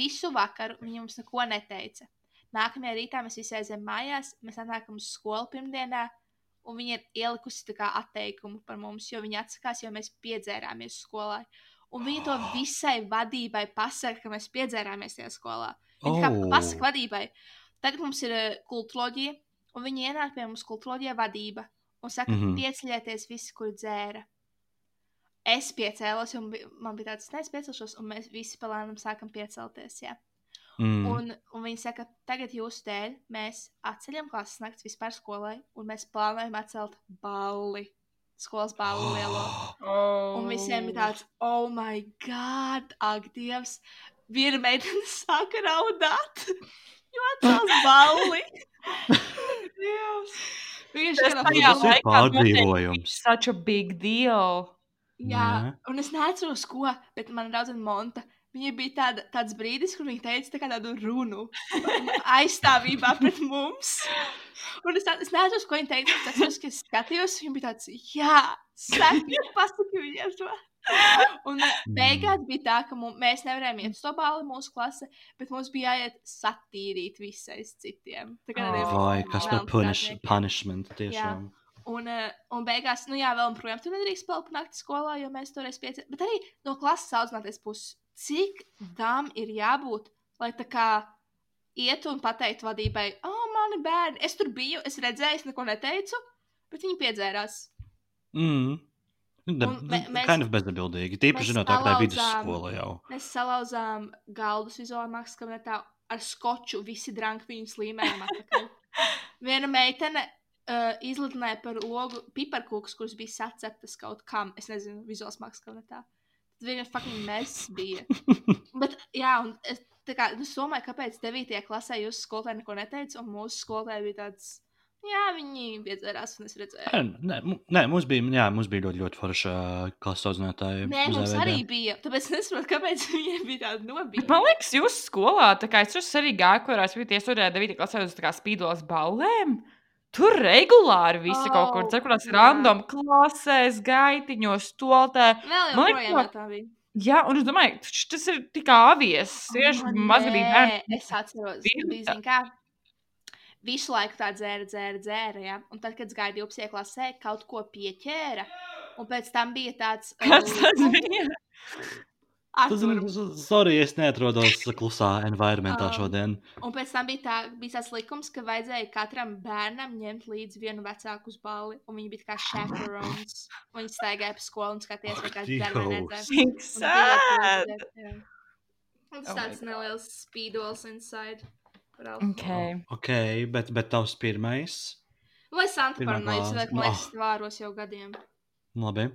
Visu vakaru viņi mums neko neteica. Nākamajā rītā mēs visi aizējām mājās, mēs atnākam uz skolu pirmdienā, un viņa ir ielikusi kā atteikumu par mums, jo viņa atsakās, jo mēs piedzērāmies skolā. Un viņa to visai vadībai pasaka, ka mēs piedzērāmies tajā skolā. Viņa oh. Kā pasaka vadībai. Tagad mums ir uh, kultūroloģija, un viņi ienāk pie mums kultūroloģija vadība un saka, mm. -hmm. pieceļieties visi, kur dzēra. Es piecēlos, un man bija tāds, es piecelšos, un mēs visi palēnām sākam piecelties. Jā. Mm. Un, un viņi saka, tagad jūsu dēļ mēs atceļam klases naktis vispār skolai, un mēs plānojam atcelt balli. Skolas balli lielo. Oh. Un visiem ir tāds, oh, my God, ak, Dievs. Viena meitene sāka raudāt, jo atcels balli. Dievs. Viņš ir ir laikā pārdzīvojums. Such a big deal. Jā, Nē. un es neatceros, ko, bet man draudzene Monta. Viņa bija tāda, tāds brīdis, kur viņa teica tā tādu runu aizstāvībā pret mums. Un es, tā, es neatceros, ko viņa teica. Es atceros, ka es skatījos, viņa bija tāds, jā, saki, pasaki viņiem to. Un eh, beigās bija tā, ka mums, mēs nevarējām iet uz to balli mūsu klase, bet mums bija jāiet satīrīt visais citiem. Tā kā tādiem Vai kas par punish, punishment tiešām. Un, uh, un beigās, nu jā, vēl projām tur nedrīkst palikt nakti skolā, jo mēs toreiz pieci. Bet arī no klases audzināties puses, cik tam ir jābūt, lai tā kā ietu un pateiktu vadībai, oh, mani bērni, es tur biju, es redzēju, es neko neteicu, bet viņi piedzērās. Mm. De, Un mē- mēs- kind of bezatbildīgi. Tīpaši zinot, tā kā salauzām- vidusskola jau. Mēs salauzām galdus vizuālajā mākslas kabinetā ar skoču, visi dranki viņus līmējām atpakaļ. Viena meitene uh, izlidināja par logu piparkūkus, kurus bija saceptas kaut kam, es nezinu, vizuālajā mākslas kabinetā. Tad viņa fucking mēs bija. Bet, jā, un es, kā, nu, es domāju, kāpēc 9. klasē jūsu skolotāji neko neteica, un mūsu skolotāji bija tāds, jā, viņi piedzērās, un es redzēju. Nē, nē, nē, mums bija, jā, mums bija ļoti, ļoti forša klases audzinātāja. Nē, mums arī bija. Tāpēc es nesaprotu, kāpēc viņiem bija tāda nobīde. Man liekas, jūs skolā, tā kā es tur arī gāju, kurās bija iesaistīta 9. klasē uz tā kā spīdolas ballēm. Tur regulāri visi oh, kaut kur, jā. random klasēs, gaitiņos, stoltē. Man liekas, jā, tā bija. Jā, un es domāju, tas ir tik avies. Tieši Oh, mazgadīgi bērni. Es atceros, Bija kā. Visu laiku tā dzēra, dzēra, dzēra. Ja? Un tad, kad es gāju 12. klasē, kaut ko pieķēra. Un pēc tam bija tāds. Kas uh, tas bija? Tas sorry, es neatrodos klusā environmentā Um, šodien. Un pēc tam bija, tā, bija tāds likums, ka vajadzēja katram bērnam ņemt līdzi vienu vecāku uz balli. Un viņi bija kā chaperones. Un Viņi staigāja pa skolu un skatījās, kāds Dievs. bērns redzēja. Tas Oh tāds neliels spīdols inside. Okay. Ok, bet, bet tavs pirmais. Vai Santa vai klase. man Oh. liekas, vāros jau gadiem? Labi.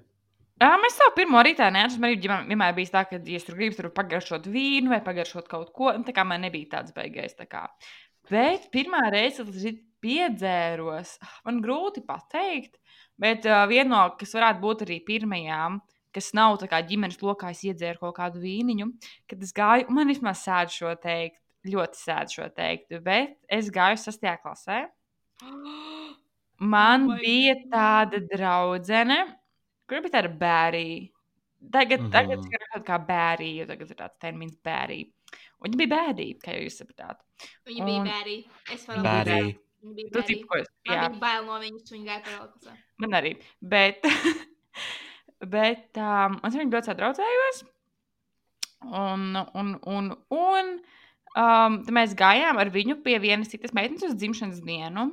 Jā, mēs savu pirmo rītā neatceros. Man arī vienmēr- bija tā, ka, ja es tur gribu tur pagaršot vīnu vai pagaršot kaut ko, un tā kā man nebija tāds beigais. Tā kā. Bet pirmā reize, kad es piedzēros, ah, man grūti pateikt, bet uh, viena no, kas varētu būt arī pirmajām, kas nav tā kā ģimenes lokā, es iedzēru kaut kādu vīniņu, kad es gāju, man vismaz sēž šo teikt, ļoti sēž šo teikt, bet es gāju sastajā klasē. Man Oh oh my bija God. tāda draudzene, kur bija tāda bērija. Tagad, mm -hmm. tagad Mhm. ir kaut kā bērija, jo tagad ir tāds termins. Un viņa bija bērija, kā jūs sapratāt. Viņa bija Un- bērija. Es varu. Viņa bija Tu bērija. tipos, jā, bija bail no viņas, viņa gāja par Elkasā. man arī. Bet, bet um, es viņu ļoti sadraudzējos. Un, un, un, un um, tad mēs gājām ar viņu pie vienas citas meitenes uz dzimšanas dienu.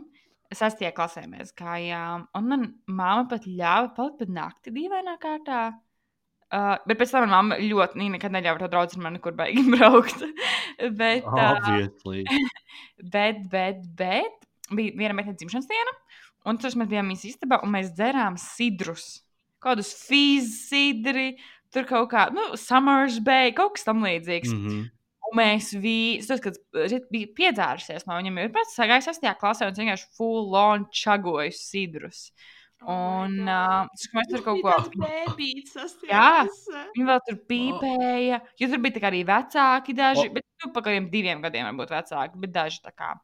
Sastajā klasē mēs gājām. Un man māma pat ļāva palikt pat nakti dīvainā kārtā. Uh, bet pēc tam manā mamma ļoti viņa nekad neļāva to draugu ar mani, kur beigās braukt. bet, uh, Obviously. bet, bet, bet bija viena meitene dzimšanas diena, un tur mēs bijām viņas istabā, un mēs dzērām sidrus. Kādus fizidri, tur kaut kā, nu, Summers Bay, kaut kas tam līdzīgs. Mm. Mhm. Un mēs visi, kad bija piedzērusies no viņiem, ir pēc sagājis sastajā klasē, un viņš vienkārši full on čagojas sidrus. Un uh, tas, ka mēs tur kaut ko. Tas Jā. Viņi vēl tur pīpēja, jo tur bija arī vecāki daži. Bet nu, pa kādiem diviem gadiem varbūt vecāki, bet daži tā kā.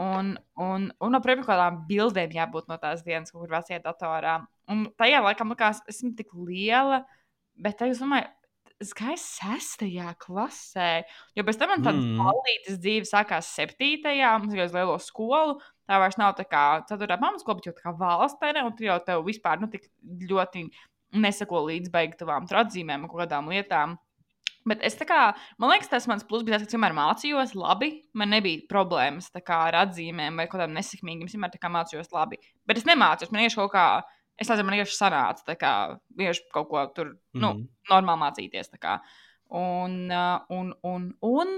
Un, un, un no pirmām kādām bildēm jābūt no tās dienas, kur vecajā datorā. Un tajā laikā man likās, esmu tik liela, bet tā jūs domājat, es gāju sestajā klasē. Jo pēc tam man tāda Mm. balītas dzīve sākās septītajā, mums jau uz lielo skolu. Tā vairs nav tā kā ceturtā pamaskola, bet jau tā kā valstene, un tur jau tev vispār nu, tik ļoti nesako līdz beigtavām atzīmēm un kaut kādām lietām. Bet es tā kā, man liekas, tas mans plus bija tas, ka vienmēr mācījos labi. Man nebija problēmas kā, ar atzīmēm vai kaut kādām nesekmīgām. Es vienmēr tā kā mācījos labi. Bet es nemācījos, man vienkārši kaut kā, es nezinu, man vienkārši sanāca tā kā, vienkārši kaut ko tur, nu, Mhm. normāli mācīties. tā kā. Un, un, un, un,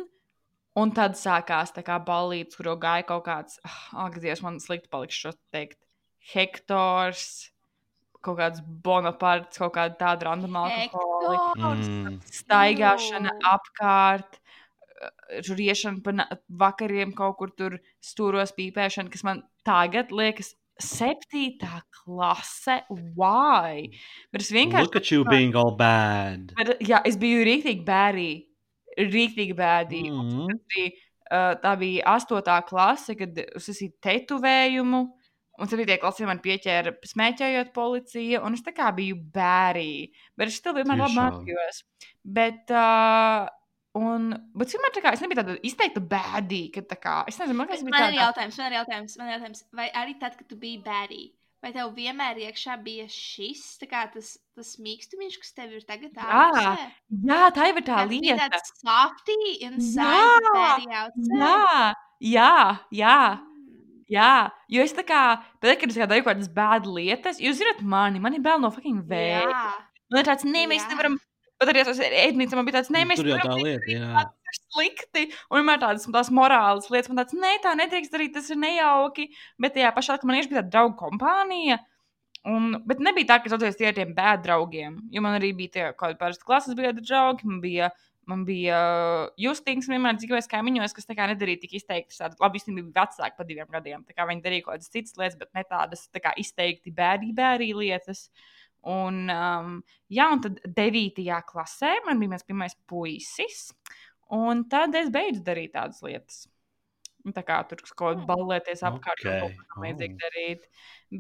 un tad sākās tā kā balīts, kur gāja kaut kāds, ah, ak, Dievs, man slikti paliks šo teikt, Hektors, kaut kāds Bonaparts, kaut kāda tāda randoma alkohola Hektors! Mm. staigāšana Jū. apkārt, eh, tur iešana pa na- vakariem kaut kur tur stūros pīpēšana, kas man tagad liekas septītā klase. Why? Bet es vienkārši. Look at you being all bad. Bet, jā, es biju rīktīgi bērni. Rīktīgi bērni. Mm. Bija, uh, tā bija astotā klase, kad esmu tetovējumu. Un 7. klasē man pieķēra smēķējot policija, un es tā kā biju bērni. Bet es still vienmēr labi mācījos. Bet, uh, un, bet vienmēr tā kā, es nebiju tāda izteikta bēdī, ka tā kā, es nezinu, es biju Man ir jautājums, man ir jautājums, man ir jautājums. Vai arī tad, kad tu biji bērni, vai tev vienmēr iekšā bija šis, tā kā tas, tas mīkstumiņš, kas tev ir tagad Jā, ārpusē? Jā, tā jau ir tā bija lieta. tāds softy inside Jā, bēdi outside. Jā, jā, jā. Jā, jo es tā kā, tad, kad es kā daru kaut kādas bēdas lietas, jūs zināt, mani, man ir bail no fucking vēja. Jā. Man ir tāds, nē, mēs Jā. nevaram. Pat arī tas ēdnīca man bija tāds, nē, mēs Tur jau tā lieta, jā. slikti. Un vienmēr tādas tās morāles lietas, man tāds, nē, tā nedrīkst darīt, tas ir nejauki. Bet tajā pašā laikā man ir bija tāda draugu kompānija. Un, bet nebija tā, ka es atceros tie ar tiem bēdu draugiem. Jo man arī bija tie kādi parasti klases biedri draugi. Man bija, man bija Justīns vienmēr dzīvojis kaimiņos, kas tā kā nedarīja tik izteikti. Tādi, labi, viņi bija vecāki par diviem gadiem. Tā kā viņi darīja kaut kādas citas lietas, bet ne tādas tā izteikti bēdīgi bērī lietas. Un, um, jā, un tad 9. klasē man bija mans pirmais puisis. Un tad es beidzu darīt tādas lietas. Un Tā kā tur kaut kā balēties apkārt, okay. Ok, kaut ko līdzīgu oh. darīt.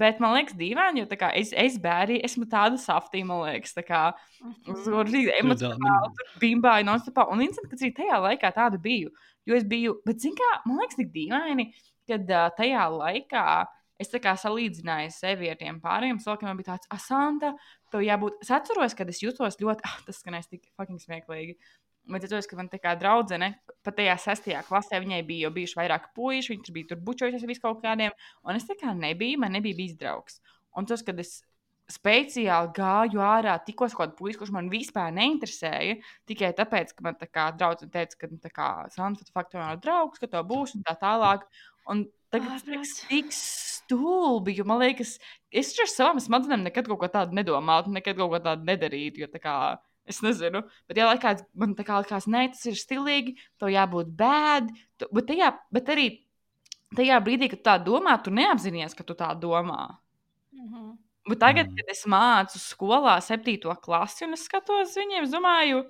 Bet man liekas, dīvaini, jo kā es, es bērnu, esmu tāda saftīga, man liekas, tā kā Mhm. Tur emocionāli tur bimbāju nonstopā. Un interesanti, ka arī tajā laikā tāda biju. Jo es biju, bet zin kā, man liekas, tik dīvaini, kad uh, tajā laikā es tā kā salīdzināju sevi ar tiem pārējiem cilvēkiem, man bija tāds, asanta, tev jābūt. Es atceros, kad es jutos ļoti, ah, tas skanēs tik fucking smieklīgi. Bet es atceros, ka man tā kā draudzene, pat tajā sestajā klasē, viņai bija jau bijuši vairāk puiši, viņi tur bija tur bučojušies ar visu kaut kādiem, un es tā kā nebiju, man nebija bijis draugs. Un tas, kad es speciāli gāju ārā, tikos kaut kādu puisi, kurš man vispār neinteresēja, tikai tāpēc, ka man tā kā draudzene teica, ka, nu, tā kā, tu faktu nav draugs, ka to būs un tā tālāk. Un tagad tas liekas tik stulbi, jo man liekas, es ar savām smadzenēm nekad kaut ko tādu nedomātu, nekad kaut ko tādu nedarītu, jo tā kā, es nezinu, bet jā, laikā man tā kā likās, nē, tas ir stilīgi, to jābūt bēd, tu, bet, tajā, bet arī tajā brīdī, kad tu tā domā, tu neapzinājies, ka tu tā domā. Mhm. Bet tagad, Mm. kad es mācu skolā, septīto klasi, un es skatos uz viņiem, es domāju,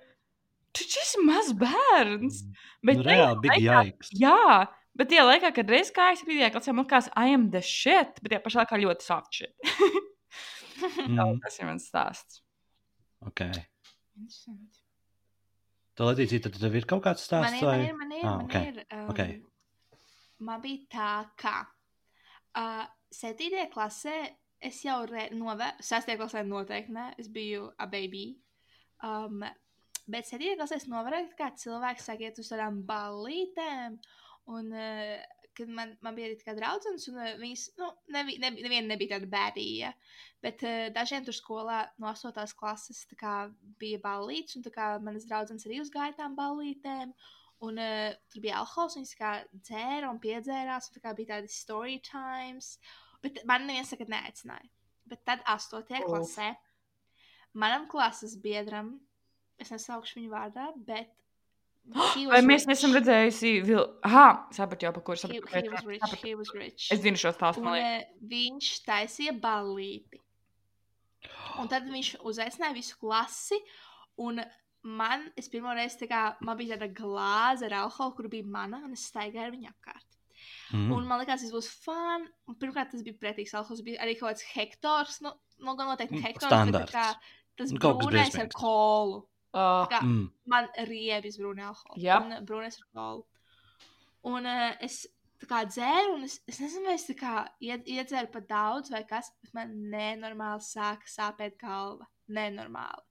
tu esi mazs bērns. Bet Nu, reāli, big laikā- yikes. Jā, bet tajā laikā, kad reiz gāju septītajā klasē, man liekas, I am the shit, bet tajā pašā laikā ļoti soft shit. Mm. Tas ir mans stāsts. Ok. Interesanti. Tā Latīcija, tad tev ir kaut kāds Man stāsts? ir, man vai- ir, man ir. Ah, man ok. ir um, Ok. Man bija tā, ka uh, 7. klasē es jau novēroju, 6. klasē noteikti ne, es biju a baby. Um, bet 7. klasē es novēroju, kā cilvēki sāk iet uz tādām ballītēm. Un, uh, kad man, man bija arī tāda draudzene, un uh, viņas, nu, nevi, nevi, neviena nebija tāda bērnīga. Bet uh, dažiem tur skolā no 8. klases tā kā, bija ballītes, un kā manas draudzenes arī uzgāja tām ballītēm. Un uh, tur bija alkohols, viņas kā dzēra un piedzērās, un tā bija tādi story times. Bet man neviens nekad neaicināja. Bet tad 8. Uf. klasē manam klases biedram, es nesaukšu viņu vārdā, bet. Vai mēs neesam redzējuši, vil... ah, sapratu jau, par kur He, sapratu. he was rich. He was rich. Es zinu šo stāstu, Un eh, viņš taisīja ballīti. Un tad viņš uzaicināja visu klasi. Un man, es pirmo reizi, tā kā, man bija tāda glāze ar alkoholu, kur bija mana, un es staigāju ar viņu apkārt. Mm. Un man liekas, tas būs fun. Un pirmkārt, tas bija pretīgs alkohols. Bija arī kaut kāds hektors. Nu, nu gan noteikti Mm, hektors. standarts. Kā, tas Nu, kaut kas brūnais ar kolu. Oh, Kā, Mm. man riebjas brūnais alkohols. Jep. Un, uh, brūnais ar kolu. Un uh, es tā kā dzēru, un es, es nezinu, vai es tā kā ied, iedzēru pa daudz vai kas, bet man nenormāli sāka sāpēt galva. Nenormāli.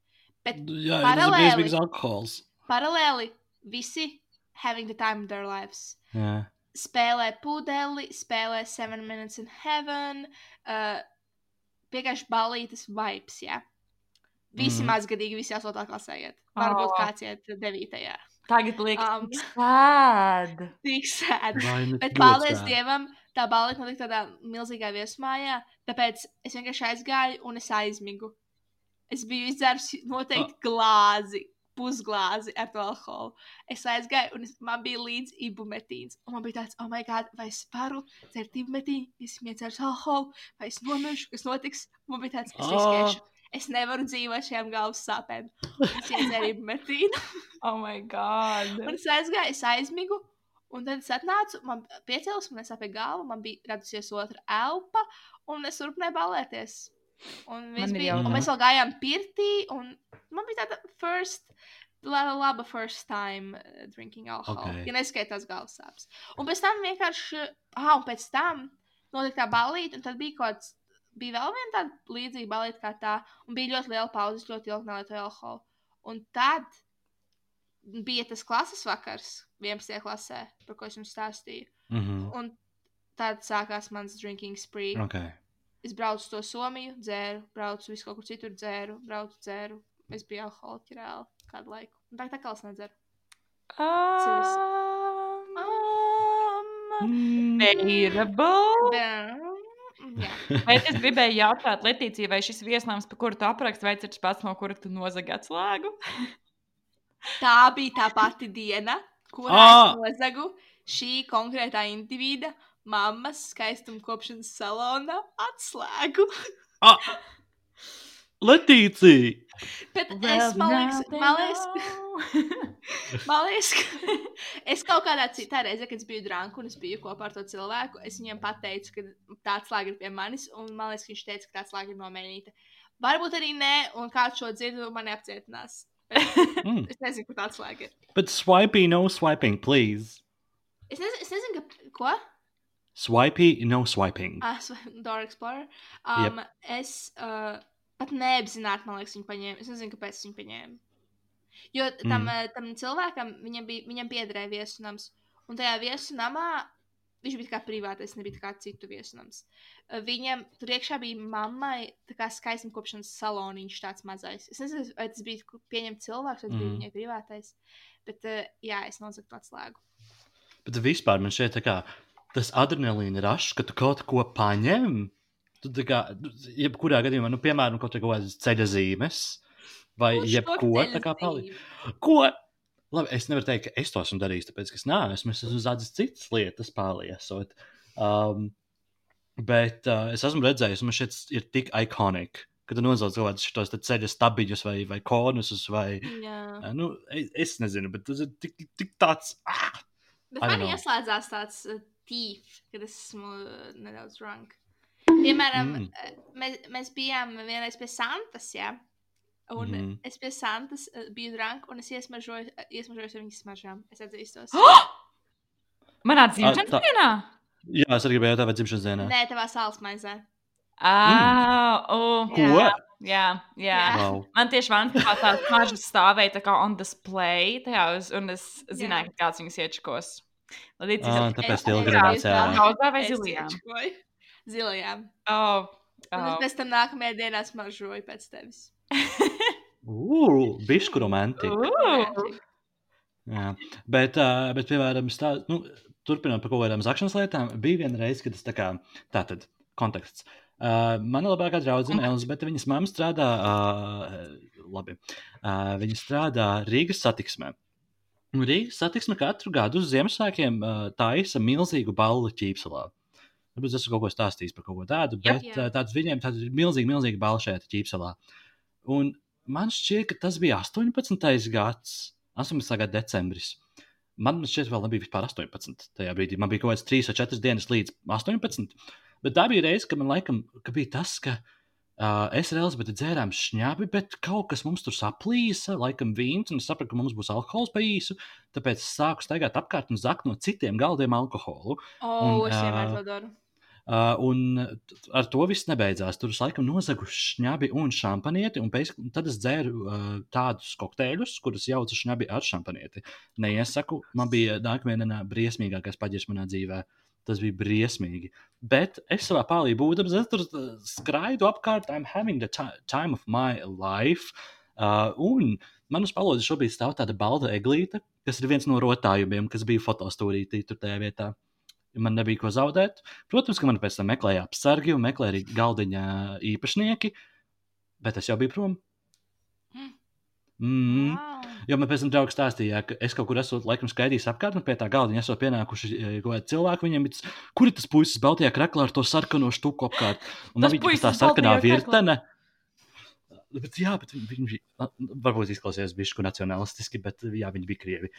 Bet Jā, tas ir Paralēli. paralēli visi having the time of their lives. Jā. spēlē pudeli, spēlē Seven Minutes in Heaven, uh, vienkārši balītas vibes, jā. Visi mm. mazgadīgi, visi 8. klasē iet. Varbūt Oh. oh. kāds iet 9. tagad liekas, Um. sad. Tik sēd. Ne Bet paldies sāp. Dievam, tā balīta notika tādā milzīgā viesmājā, tāpēc es vienkārši aizgāju un es aizmigu. Es biju izdzērusi noteikti glāzi, pusglāzi ar to alkoholu. Es aizgāju, un es, man bija līdzi ibumetīns. Un man bija tāds, oh, my God, vai es varu dzert ibumetīnu, ja es iedzeršu alkoholu, vai es nomiršu, kas notiks. Man bija tāds, es riskēšu. Es nevaru dzīvot šiem galvas sāpēm. Es iedzēru ibumetīnu. Oh, my God. Un es aizgāju, es aizmigu. Un tad es atnācu, man piecēlus, man sāpēja galva, man bija radusies otra elpa, un es turpināju balēties. Un, bija, un mēs vēl gājām pirtī, un man bija tāda first, la- laba first time uh, drinking alcohol. Ok. Okay. Ja neskaitās galvas sāpes. Un pēc tam vienkārši, ah, un pēc tam notika tā balīta, un tad bija kaut kāds, bija vēl viena tāda līdzīga balīta kā tā, un bija ļoti liela pauze, ļoti ilgi nelietoju alkoholu. Un tad bija tas klases vakars, 11. klasē, par ko es jums stāstīju. Mhm. Un tad sākās mans drinking spree. Ok. Es braucu to Somiju, dzēru, braucu visu kaut kur citur, dzēru, braucu, dzēru. Es biju alkoholiķis reāli kādu laiku. Un tā kā es nedzeru. Um, Mm. Bearable. Bet, jā. Bet es gribēju jautāt, Letīcija, vai šis viesnāms, par kuru tu apraksti, vai tas ir tas pats, no kura tu nozagi atslēgu? Tā bija tā pati diena, kurā Ah! es nozagu šī konkrētā individa mammas skaistumkopšanas salona atslēgu. Ah! Letīcija! Bet es, liekas, Man liekas, ka es kaut kādā citā reizē, kad es biju drāmā un es biju kopā ar to cilvēku, es viņam pateicu, ka tāds slēdz ir pie manis, un man liekas, ka viņš teica, ka tāds slēdz ir nomēnīta. Varbūt arī nē, un kāds šo dzirdu man apcietinās. Mm. Es nezinu, kur tāds slēdz ir. But swipey, no swiping, please. Es nezinu, es nezinu ka, ko? Swipey, no swiping. Ah, Dora Explorer. Um, yep. Es uh, pat neapzināti, man liekas, viņu paņēmu. Es nezinu, kāpēc es viņu paņēmu. Jo tam, Mm. mm. tam cilvēkam viņam, bija, viņam piederēja viesunams. Un tajā viesunamā viņš bija kā privātais, nebija kā citu viesunams. Uh, Viņam tur iekšā bija mammai tā kā skaistumkopšanas saloniņš tāds mazais. Es nezinu, vai tas bija pieņemts cilvēks, vai tas mm. bija viņai privātais. Bet uh, jā, es nozagu to atslēgu. Bet vispār man šeit kā tas adrenalīna rašs, ka tu kaut ko paņem. Tu tā kā, jebkurā gadījumā, nu, piemēram, kaut kādas ceļa zīmes vai Kurš jebko tā kā palīdz. Ko? Labi, es nevaru teikt, ka es to esmu darījis, tāpēc, ka es neesmu. Es esmu uzzīmējis citas lietas, pārliesot. Um, bet uh, es esmu redzējis, man šeit ir tik ikonika, ka tu nozauc kaut kādus šos ceļa stabiņus vai, vai konusus. Vai, Jā. uh, nu, es, es nezinu, bet tas ir tik, tik tāds. Ah! Bet man ieslēdzās tāds uh, tīf, kad es esmu uh, nedaudz drunk. Piemēram, Mm. mm. mēs, mēs bijām vienreiz pie Santas, jā. Un mm. -hmm. es pie Santas biju drunk, un es iesmažoju, iesmažoju ar viņas smaržām. Es atzīstos. Manā tā- dzimšanas dienā? Jā, es arī gribēju jautāt, vai dzimšanas dienā. Nē, tavā sāls maizē. Ah, oh, Ko? Jā. jā, jā. Jā. Wow. Man tieši vanībā tās mažas stāvēja tā kā on display, tajā uz, un es zināju, ka kāds viņas iečakos. Līdz Ah, ar tāpēc Es- tev es- gribās, jā. vai zilajām? Zilajām. Oh, Un es oh. pēc tam nākamajā dienā smaržoju pēc tevis. Ugh, bišku romantika. Jā, bet, uh, bet piemēram, stā, nu, turpinot par kaut kādām zakšanas lietām, bija viena reize, kad es tā kā tātad konteksts. Uh, mana labākā draudzene, Elizabete, viņas mamma strādā, uh, labi, uh, viņa strādā Rīgas satiksmē. Un Rīgas satiksme katru gadu uz Ziemassvētkiem uh, taisa milzīgu balvu ķīpselā. Varbūt es esmu kaut ko stāstījis par kaut ko tādu, Jā. bet Jā. uh, tāds viņiem tāds ir milzīgi, milzīgi balva šeit ķīpselā. Un man šķiet, ka tas bija 18. gads, 18. gada decembris. Man šķiet, vēl nebija vispār 18. Tajā brīdī man bija kaut kāds 3 vai 4 dienas līdz 18. Bet tā bija reize, kad man laikam ka bija tas, ka uh, es ar Elizabeti dzērām šņābi, bet kaut kas mums tur saplīsa, laikam vīns, un es sapratu, ka mums būs alkohols pa īsu. Tāpēc es sāku staigāt apkārt un zakt no citiem galdiem alkoholu. O, Un, es vienmēr to daru. Uh, un ar to viss nebeidzās. Tur es laikam nozagu šņabi un šampanieti, un pēc, tad es dzēru uh, tādus kokteļus, kurus jaucu šņabi ar šampanieti. Neiesaku, man bija nākamajā briesmīgākais paģirs manā dzīvē. Tas bija briesmīgi. Bet es savā pāri būdams, es tur uh, skraidu apkārt, I'm having the ti- time of my life. Uh, un man uz palodzes šobrīd stāv tāda balda eglīte, kas ir viens no rotājumiem, kas bija fotostūrītī tur tajā vietā. Man nebija ko zaudēt. Protams, ka man pēc tam meklēja apsargi un meklēja arī galdiņa īpašnieki, bet es jau biju prom. Mm. Wow. Jo man pēc tam draugs stāstīja, ka es kaut kur esmu laikam skaidījis apkārt, un pie tā galdiņa esmu pienākuši e, kaut cilvēki. Viņiem ir, kur ir tas puisis Baltijā kraklā ar to sarkano štuku apkārt? Un Tas bija tā sarkanā virtene. Bet, jā, bet viņi, viņi varbūt izklausījās bišku nacionalistiski, bet jā, viņi bija krievi.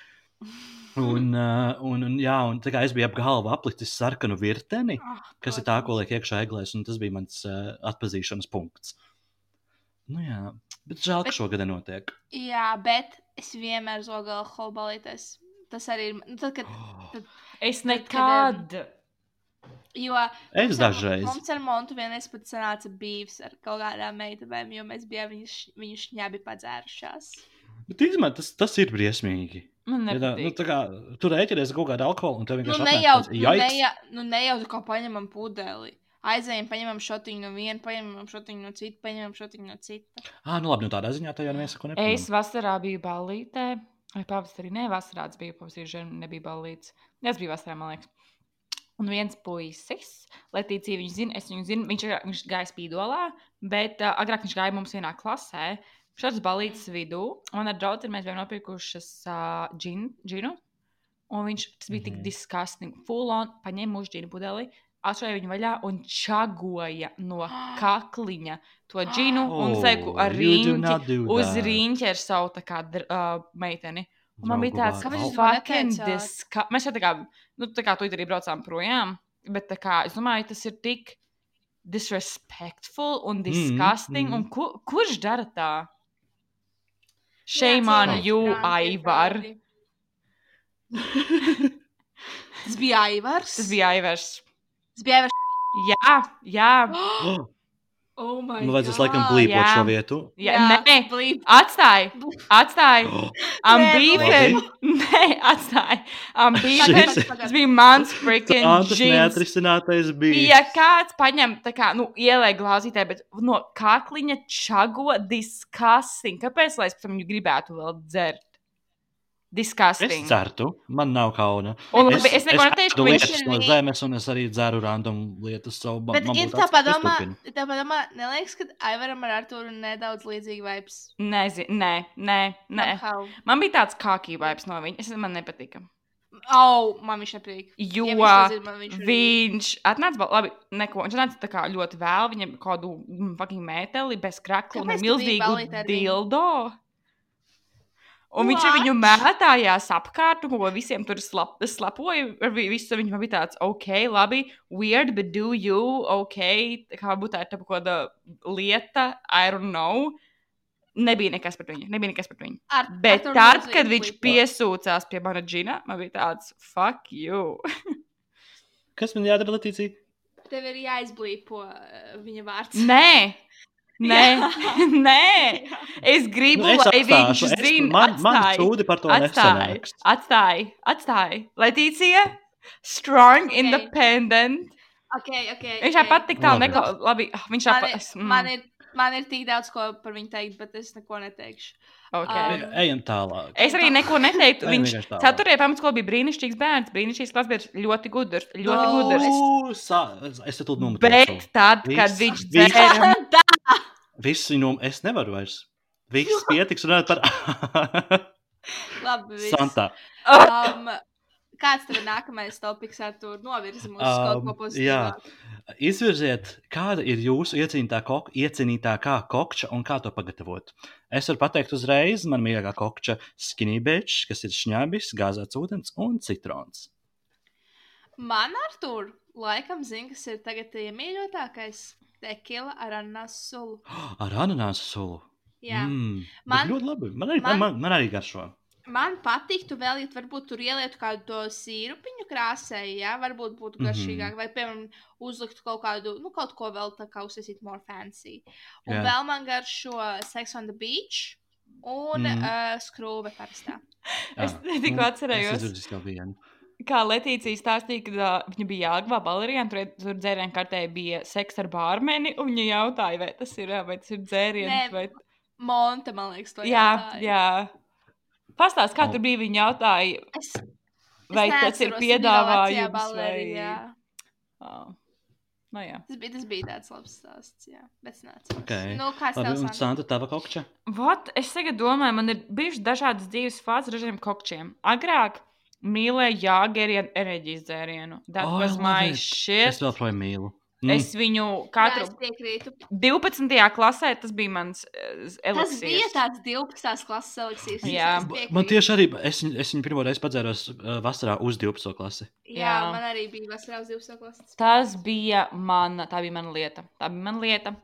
Un, uh, un, un, jā, un tā kā es biju ap galvu aplicis sarkanu virteni, Ah, kas ir tā, ko liek iekšā eglēs, un tas bija mans uh, atpazīšanas punkts. Nu, jā, bet žēl, ka Bet- šogad nenotiek. Jā, bet es vienmēr zogu alkoholu balīties. Tas arī ir. nu, Tad, kad, Oh, Es Tad, kad, nekad. jo es dažreiz. Mums ar Montu vienreiz pat sanāca bīvs ar kaut kādām meitenēm, jo mēs bijām viņu, viņu šņabi padzērušās. Bet īstenībā tas, tas ir briesmīgi. Man Ja tā, nu, tā kā, tur rēķinies kaut kādu alkoholu, un tev Nu, vienkārši ne atnāk jau, tāds, nu, "Jaiks!" ne, jau, nu, ne jau tā kā paņemam pudeli. Aizējām, paņemam šotiņu no viena, paņemam šotiņu no cita, paņemam šotiņu no cita. Ah, nu labi, nu tādā ziņā tā jau neviens ko Es nepamana. vasarā biju ballītē, vai pavasarī, ne vasarā tas bija pavasarī, nebija ballīts. Tas bija vasarā, man liekas. Un viens puisis, Latīcija, viņš zina, es viņu zinu, viņš, viņš gāja spīdolā, bet uh, agrāk viņš gāja mums vienā klasē. Šāds balīts vidū, un ar draugu mēs bijām nopirkušas uh, džin, džinu. Un viņš tas bija tik Mhm. disgusting. Full on, paņēma mūžu džinu pudeli, atšāva viņu vaļā un čagoja no kakliņa to džinu un seku ar Oh, do uz rīņķa ar savu tā kā, uh, meiteni. Un man bija tāds, Kāpēc viņš man fucking diska... Mēs šeit tā kā, nu, tā kā tu arī braucām projām, bet tā kā, es domāju, tas ir tik disrespectful un disgusting. mm. Un ku, kurš dara tā? Shame ja, on you, Ajvar. Zbijajvars. Zbijajvars. Zbijajvars. Ja, ja. Oh, my Man vajadzēs God. laikam blīpot Jā. šo vietu. jā. Nē, blīp. atstāj, atstāj. I'm Nē, atstāj. Šis- Tas bija mans freaking jeans. neatrisinātais bija. Ja kāds paņem, tā kā, nu, ielēja glāzītē, bet no kakliņa čago disgusting. Kāpēc lai es pēc tam viņu gribētu vēl dzert? Es Disgusting. certu, man nav kauna. Un labi, es neko neteikšu, ka viņš ir no zemes, un es arī dzeru random lietas savu ba- Bet man ir tā padomā, es tā padomā, neliekas, ka Aivaram ar Arturu nedaudz līdzīgi vibes. Nezinu, nē, nē, nē. Somehow. Man bija tāds kākī vibes no viņa. Es man nepatika. Au, man viņš neprīk. Jo Ja viņš to zina, viņš viņš atnāca, labi, neko. Viņš atnāca tā kā ļoti vēl, viņam kaut kādu fucking mēteli bez krakla un milzīgu ar viņu? Un viņš ar viņu mētājās apkārt, un ko visiem tur slap, slapoja. Ar vi- visu viņu man bija tāds, ok, labi, weird, but do you, ok. Kā varbūt tā kaut kāda lieta, I don't know. Nebija nekas par viņu, nebija nekas par viņu. Ar, Bet Arturu tad, kad viņš blīpo. piesūcās pie mana džina, man bija tāds, fuck you. Kas man jādara, Latīcija? Tev ir jāizblīpo uh, viņa vārds. Nē, nē, nē. Es gribu, Nu, es lai viņš atstāšu, es- zina, man, man sūdi par to atstāj, nesanāks. atstāj, atstāj. Letīcija, strong, Ok. independent. Okay, okay, Viņš okay. tāpat tik tālu Labi. nekla... Labi, ah, viņš Man, tāpat... ir, man, ir, man ir tik daudz ko par viņu teikt, bet es neko neteikšu. Okay. Um, Ejam tālāk. Es arī neko neteiktu. Viņš ceturtajā pamatskolā bija brīnišķīgs bērns, brīnišķīgs klasbiedrs, ļoti gudrs, ļoti No, gudrs. Sa- Es te tūlīt nometu. Bet tad, kad viņš dzēra, Viss viņu, es nevaru vairs. Viss pietiks runāt par Labi, viss. Santā. Um, Kāds tev ir nākamais topiks ar to novirzi mūsu um, kaut ko pozitīvu? Jā, izvirziet, kāda ir jūsu iecienītā kok iecienītākā kokča un kā to pagatavot. Es varu pateikt uzreiz, man mīļākā kokča skinny bitch, kas ir šņabis, gāzēts ūdens un citrons. Man ar tur laikam zina, kas ir tagad iemīļotākais tekila ar ananāsu sulu. Ar ananāsu sulu? Jā. Mm, Man- ļoti labi. Man arī, man- man, man, arī garšo. Man patiktu vēl, ja varbūt tur ielietu kādu to sīrupiņu krāsēju, jā, varbūt būtu Mhm. garšīgāk, vai, piemēram, uzliktu kaut kādu, nu, kaut ko vēl tā kā uzsākt more fancy. Un Jā. vēl man garšo Sex on the Beach un mm. uh, skrūve parastā. Es Jā. tikko atcerējos. Es. Kā Letīcija stāstīja, kad ā, viņa bija Jāgavā baleriņā, tur, tur dzērienu kartē bija seks ar bārmeni, un viņa jautāja, vai tas ir, vai tas ir dzēriens, Nē, vai... Monta, man liekas, to Jā, jautāja. jā. Pastāst, kā tur bija, viņa jautāja, Es, vai es tas ir piedāvājums, balerī, vai... jā. Oh. Nu, jā. Tas bija, tas bija tāds labs stāsts, jā. Bet es neatceros. Okay. Nu, kāds un Sandra? Santa, tava kokča? Vat, es tagad domāju, man ir bijušas dažādas dzīves fāzes ar dažādiem kokčiem. Agrāk mīlēju jāgerienu enerģijas dzērienu. That Oh, was my it. shit. Es joprojām mīlu. Mm. Es viņu katru piekrītu. 12. klasē, tas bija mans uh, Tas bija eliksīrs. tāds 12. klases eliksīrs. Jā. Man tieši arī, es, es viņu pirmo reizi padzēros uh, vasarā uz 12. klasi. Jā, Jā. man arī bija vasarā uz 12. klases. Tas bija mana, tā bija mana lieta. Tā bija mana lieta.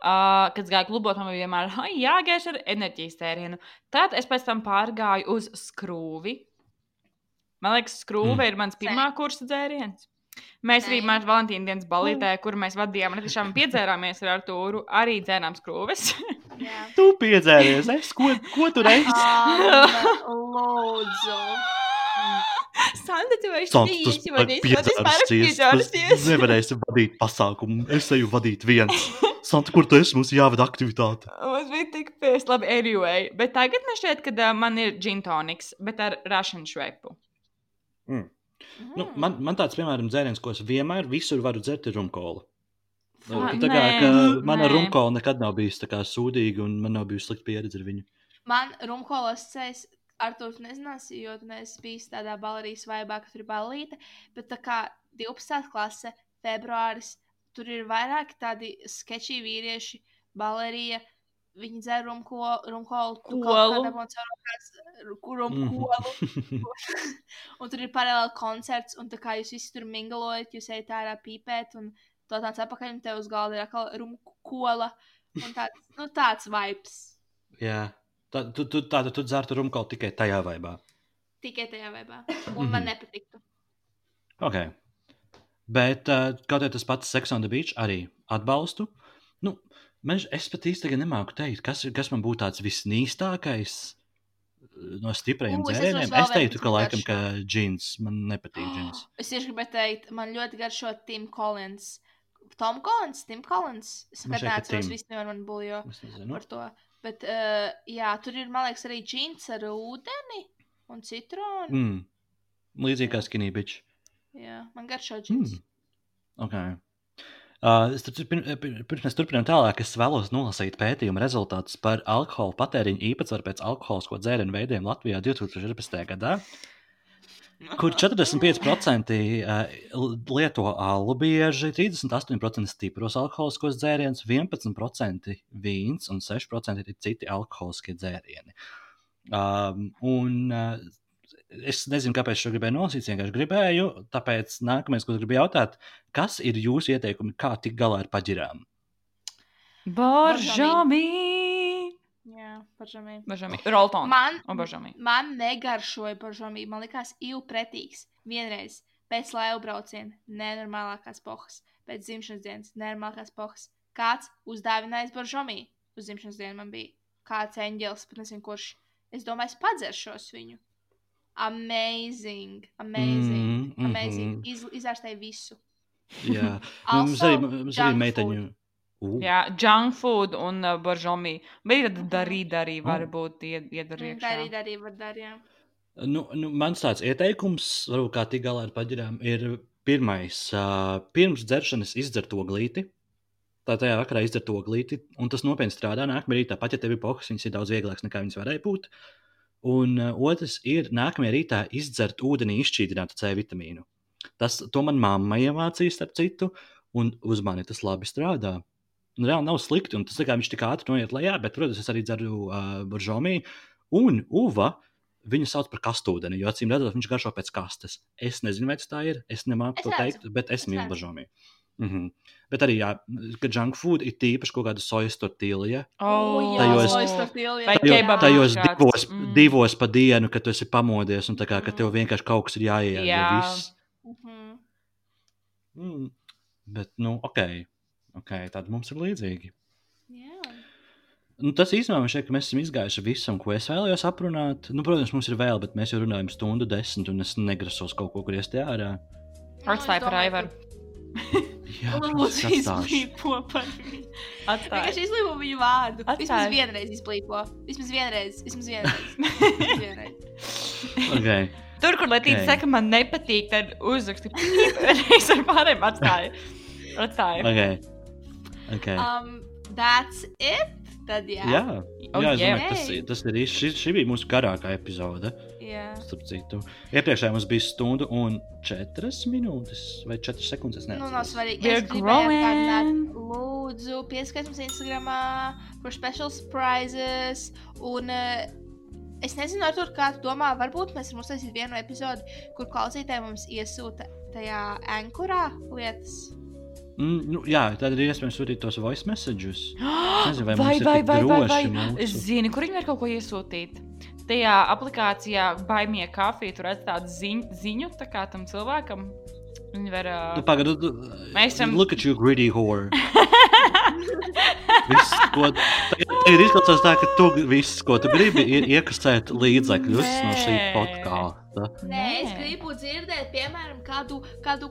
Uh, kad es gāju klubot, man bija vienmēr "Ai, jāgēž ar enerģijas tērienu. Tad es pēc tam pārgāju uz skrūvi. Man liekas, skrūve Mm. ir mans pirmā kursa dzēriens. Mēs arī mēs Valentīna dienas balītē, kur mēs vadījām, ne tiešām piedzērāmies ar Artūru, arī dzērām skrūves. Jā. Tu piedzēries, es ko, ko tu reizi? Um, lūdzu. Sanda, Santa, bijis, tu jo es. Nevarēsi vadīt pasākumu, es eju vadīt viens. Santa, kur tu esi? Mums jāvada aktivitāte. Mums bija tik pēc, labi, anyway. Bet tagad man šķiet, ka man ir gin tonics, bet ar rašanu švepu. Nu, man, man tāds, piemēram, dzēriens, ko es vienmēr visur varu dzert, ir rumkola. Nu, Fa- Tā kā nē, ka mana nē. rumkola nekad nav bijusi sūdīga, un man nav bijusi slikta pieredze ar viņu. Man rumkolas ceļš, ar to nezinās, jo tu neesi bijis tādā balerijas vaibā, ka tur ir balīte. Bet tā kā 12. klase, februāris, tur ir vairāki tādi sketčī vīrieši, balerija. Viņi rumko- rumkolu, rumkolu. un tur ir paralēli koncerts, un tā kā jūs visi tur minglojat, jūs ejat ārā pīpēt, un to tāds apakaļ, un tev uz galda ir atkal rumkola. Un tāds, nu, tāds vibes. Jā, tā, tu, tu, tāda tu dzertu rumkola tikai tajā vaibā. Tikai tajā webā. Un man nepatiktu. Ok. Bet uh, kaut arī tas pats Sex on the Beach arī atbalstu. Nu, man, es pat īsti nemāku teikt, kas, kas man būtu tāds visnīstākais uh, no es dzērieniem. vēl Es teiktu, ka laikam, ka džins man nepatīk. Džins. Es tieši gribēju teikt, man ļoti garšo Tim Collins. Tom Collins, Tim Collins. Es nekad neatceros, visi nevar man Es nezinu. par to. Bet, uh, jā, tur ir, man liekas, arī džins ar ūdeni un citronu. Mm. Mm. Līdzīgi kā skinny bitch. Jā, man garšo džins. Mm. Okay. Uh, pir- pirms mēs turpinām tālāk, es vēlos nolasīt pētījuma rezultātus par alkohola patēriņu īpatsvaru pēc alkoholisko dzērienu veidiem Latvijā 2014. gadā, kur 45% uh, lieto alu bieži, 38% stipros alkoholiskos dzērienus, 11% vīns un 6% ir citi alkoholiskie dzērieni. Um, un, uh, es nezinu, kāpēc es šo gribēju nolasīt, es vienkārši gribēju. Tāpēc nākamais, ko es gribu jautāt, kas ir jūsu ieteikumi, kā tikt galā ar paģirām? Boržami! Jā, pažamī. Boržami. Roltons. Man, Un boržami. man negaršoja pažamī. Man likās ilgpretīgs. Vienreiz pēc laivu brauciena nenormālākās pohas, pēc dzimšanas dienas nenormālākās pohas. Kāds uzdāvinājis baržomī uz dzimšanas dienu man bija. Kāds eņģēlis, pat nezinu, kurš. Es domāju, es padzeršos viņu. Amazing, amazing, Mm, mm, amazing. Iz, izārstēja visu. Jā, mums arī, mums arī junk meiteņu. Uh, Jā, junk food un uh, boržami. Bet tad darīt arī var Oh. būt ied- iedara Mm, iekšā. Darīt, arī var darīt. Nu, nu, mans tāds ieteikums, varbūt kā tikt galā ar paģirām, ir pirmais. Uh, pirms dzeršanas izdzert to glīti. Tā tajā vakarā izdzert to glīti, un tas nopietni strādā. Nākamā rītā, pat ja tev ir pohas, viņas ir daudz vieglākas nekā viņas varēja būt. Un uh, otrs ir nākamajā rītā izdzert ūdenī izšķīdinātu C vitamīnu. Tas, to man mamma iemācīja, starp citu, un uz mani tas labi strādā. Un reāli nav slikti, un tas tā kā viņš tik ātri noiet lejā, bet, protams, es arī dzeru uh, buržomī. Un Uva viņu sauc par kastūdeni, jo acīm redzot, viņš garšo pēc kastes. Es nezinu, vai tas tā ir, es nemāku to teikt, bet es mīlu buržomī. Mm -hmm. Bet arī, jā, ka junk food ir tīpaši kaut kāda sojas tortīlija. Oh, jā, Tajos- jā. Jo, kebabā tajos kāds, divos, mm. mm. divos pa dienu, kad tu esi pamodies, un tā kā, ka Mm. tev vienkārši kaut kas ir jāiet. Jā. Viss. Mhm. Mm. Bet, nu, ok. okay tad mums ir līdzīgi. Jā. Nu, tas īstenībā man šķiet, ka mēs esam izgājuši visam, ko es vēlējos aprunāt. Nu, protams, mums ir vēl, bet mēs jau runājam stundu desmit, un es negrasos kaut ko griezti ārā. Par domāju, Aivaru. Jā, Lūdzu, izplīpo par viņu. Vienkārši izlīpo viņu vārdu. Atstāj. Vismaz vienreiz izplīpo. Vismaz vienreiz. Vismaz vienreiz. Vismaz vienreiz. Okay. Tur, kur Latīna Ok. saka, man nepatīk, tad uzraksti. Es ar pārējiem atstāju. Atstāju. Okay. Okay. Um, that's it. Tad jā. Jā, Oh, jā es yeah. domāju, tas, tas ir īsti. Šī, šī bija mūsu garākā epizode. Jā. Starp citu, iepriekšējā mums bija stunda un četras minūtes vai četras sekundes. es Nu, nav svarīgi. Es gribēju atgādināt, lūdzu, pieskaties mums Instagram par special surprises. Un uh, es nezinu, ar to, kā tu domā, varbūt mēs varam uztaisīt vienu epizodi, kur klausītāji mums iesūta tajā ankurā lietas. Mm, nu, jā, tad ir iespējams sūtīt tos voice messages. nezinu, vai vai, mums ir vai, tik vai, vai, vai. droši mūsu- Es zinu, kur viņi var kaut ko iesūtīt. Tajā aplikācijā baimie kafija tur redz tādu ziņu, ziņu tā kā tam cilvēkam. Viņi var. Tu Uh... pagaidu, Mēs esam- Look at you, greedy whore. Viss, ko tagad tagad izklausās tā, ka tu viss, ko tu gribi, ir iekasēt līdzekļus no šī podkāsta. Nē, es gribu dzirdēt, piemēram, kādu. kādu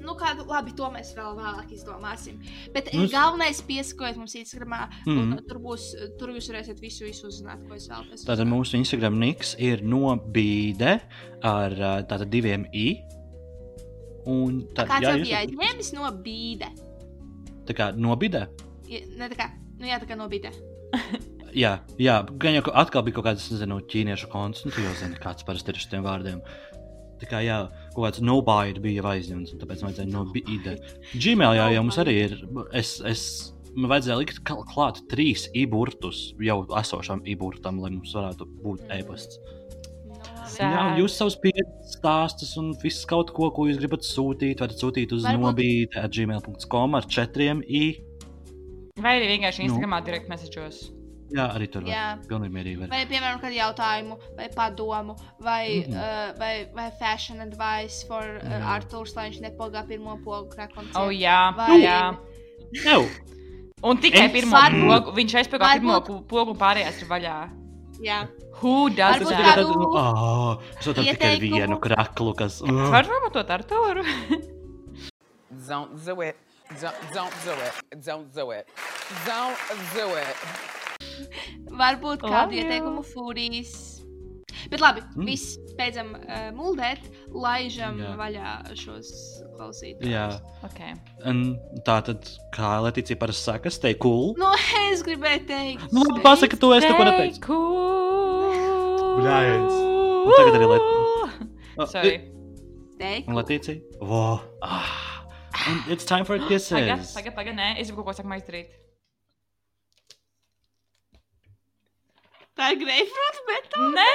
Nu, kādu, labi, to mēs vēl vēlāk izdomāsim. Bet Nu, es- galvenais piesakojiet mums Instagram, mm. un Mhm. tur, būs, tur jūs varēsiet visu, visu uzzināt, ko es vēlos. Tātad mūsu Instagram niks ir nobīde ar ā, tātad diviem i. Un tad, Kāds jā, jau jūs bija aizņēmis no bīde? tā kā nobīde. Ja- Ne tā kā, nu jā, tā kā no bīde. Jā, jā, gan jau ka atkal bija kaut kāds, nezinu, ķīniešu konts, nu, tu jau zini, kāds parasti ir ar šiem vārdiem. Kā, jā, kaut kāds nobīde bija aizņemts, un tāpēc vajadzēja nobīde. Gmail jā, jau mums arī ir, es, es, man vajadzēja likt kl- klāt trīs iburtus jau esošam iburtam, lai mums varētu būt e-pasts. Jā, jūs savus pieredzes stāstus un visu kaut ko, ko jūs gribat sūtīt, varat sūtīt uz Varbūt- nobīde at gmail.com ar četriem i. Vai arī vienkārši Nu. Instagramā direkt message'os. Jā, arī tur var. Jā. Pilnīgi mierīgi var. Vai, piemēram, kādu jautājumu, vai padomu, vai, mm. -hmm. uh, vai, vai fashion advice for uh, Jā. Arthurs, lai viņš nepogā pirmo pogu krakonu. O, jā, Vai- jā. Jau! Un tikai Es- pirmo Varbūt- pogu. Viņš pirmo varbūt- pu- pogu un pārējās ir vaļā. Jā. Who does Varbūt that? kādu- tad, nu, ā, es varu tikai vienu kraklu, kas. Es varu pamatot ar to. Don't do it. Don't, don't do it. Don't do it. Don't do it. Varbūt kādu you. ieteikumu fūrīs. Bet labi, Mm. viss beidzam uh, muldēt, laižam Jā. Jā. vaļā šos klausītājus. Jā, Okay. un tā tad, kā Letīcija parasti saka, stay cool. Nu, es gribēju teikt, Nu, labi, pasaka, to es neko neteicu. Cool. Bļājiens. Un tagad arī Let- Sorry. Teikt, Un Letīcija? Vo! Ah. And it's time for kisses. Pagaid, pagaid, pagaid, nē, es gribu kaut ko sakām izdarīt. Tā ir greifrūta, tā. Nē,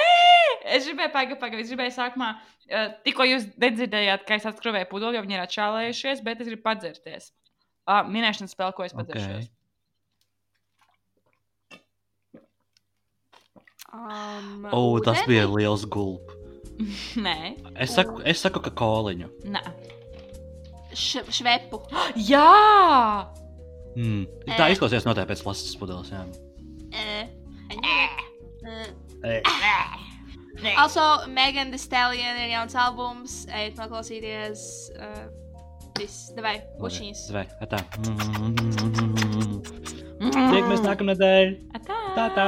es gribēju, pagaid, pagaid, es gribēju sākumā. Uh, tikko jūs nedzirdējāt, ka es atskrēju pudeli, jo viņi ir atšālējušies, bet es gribu padzerties. Uh, minēšanas spēle, ko es padzeršos. Um, O, oh, tas bija liels gulp. Nē, Es saku, es saku ka koliņu. nē. Švepu. Jā! Mm. Tā Ē. izklausās noteikti pēc lasas pudeles. Jā. Eh, Ē. eh. Also, Megan Thee Stallion ir jauns albums. Ejiet noklausīties. Uh, viss, devai, pušiņas. Vai, tā. Tiekamies nākamnedēļ. Atā! Tā, tā.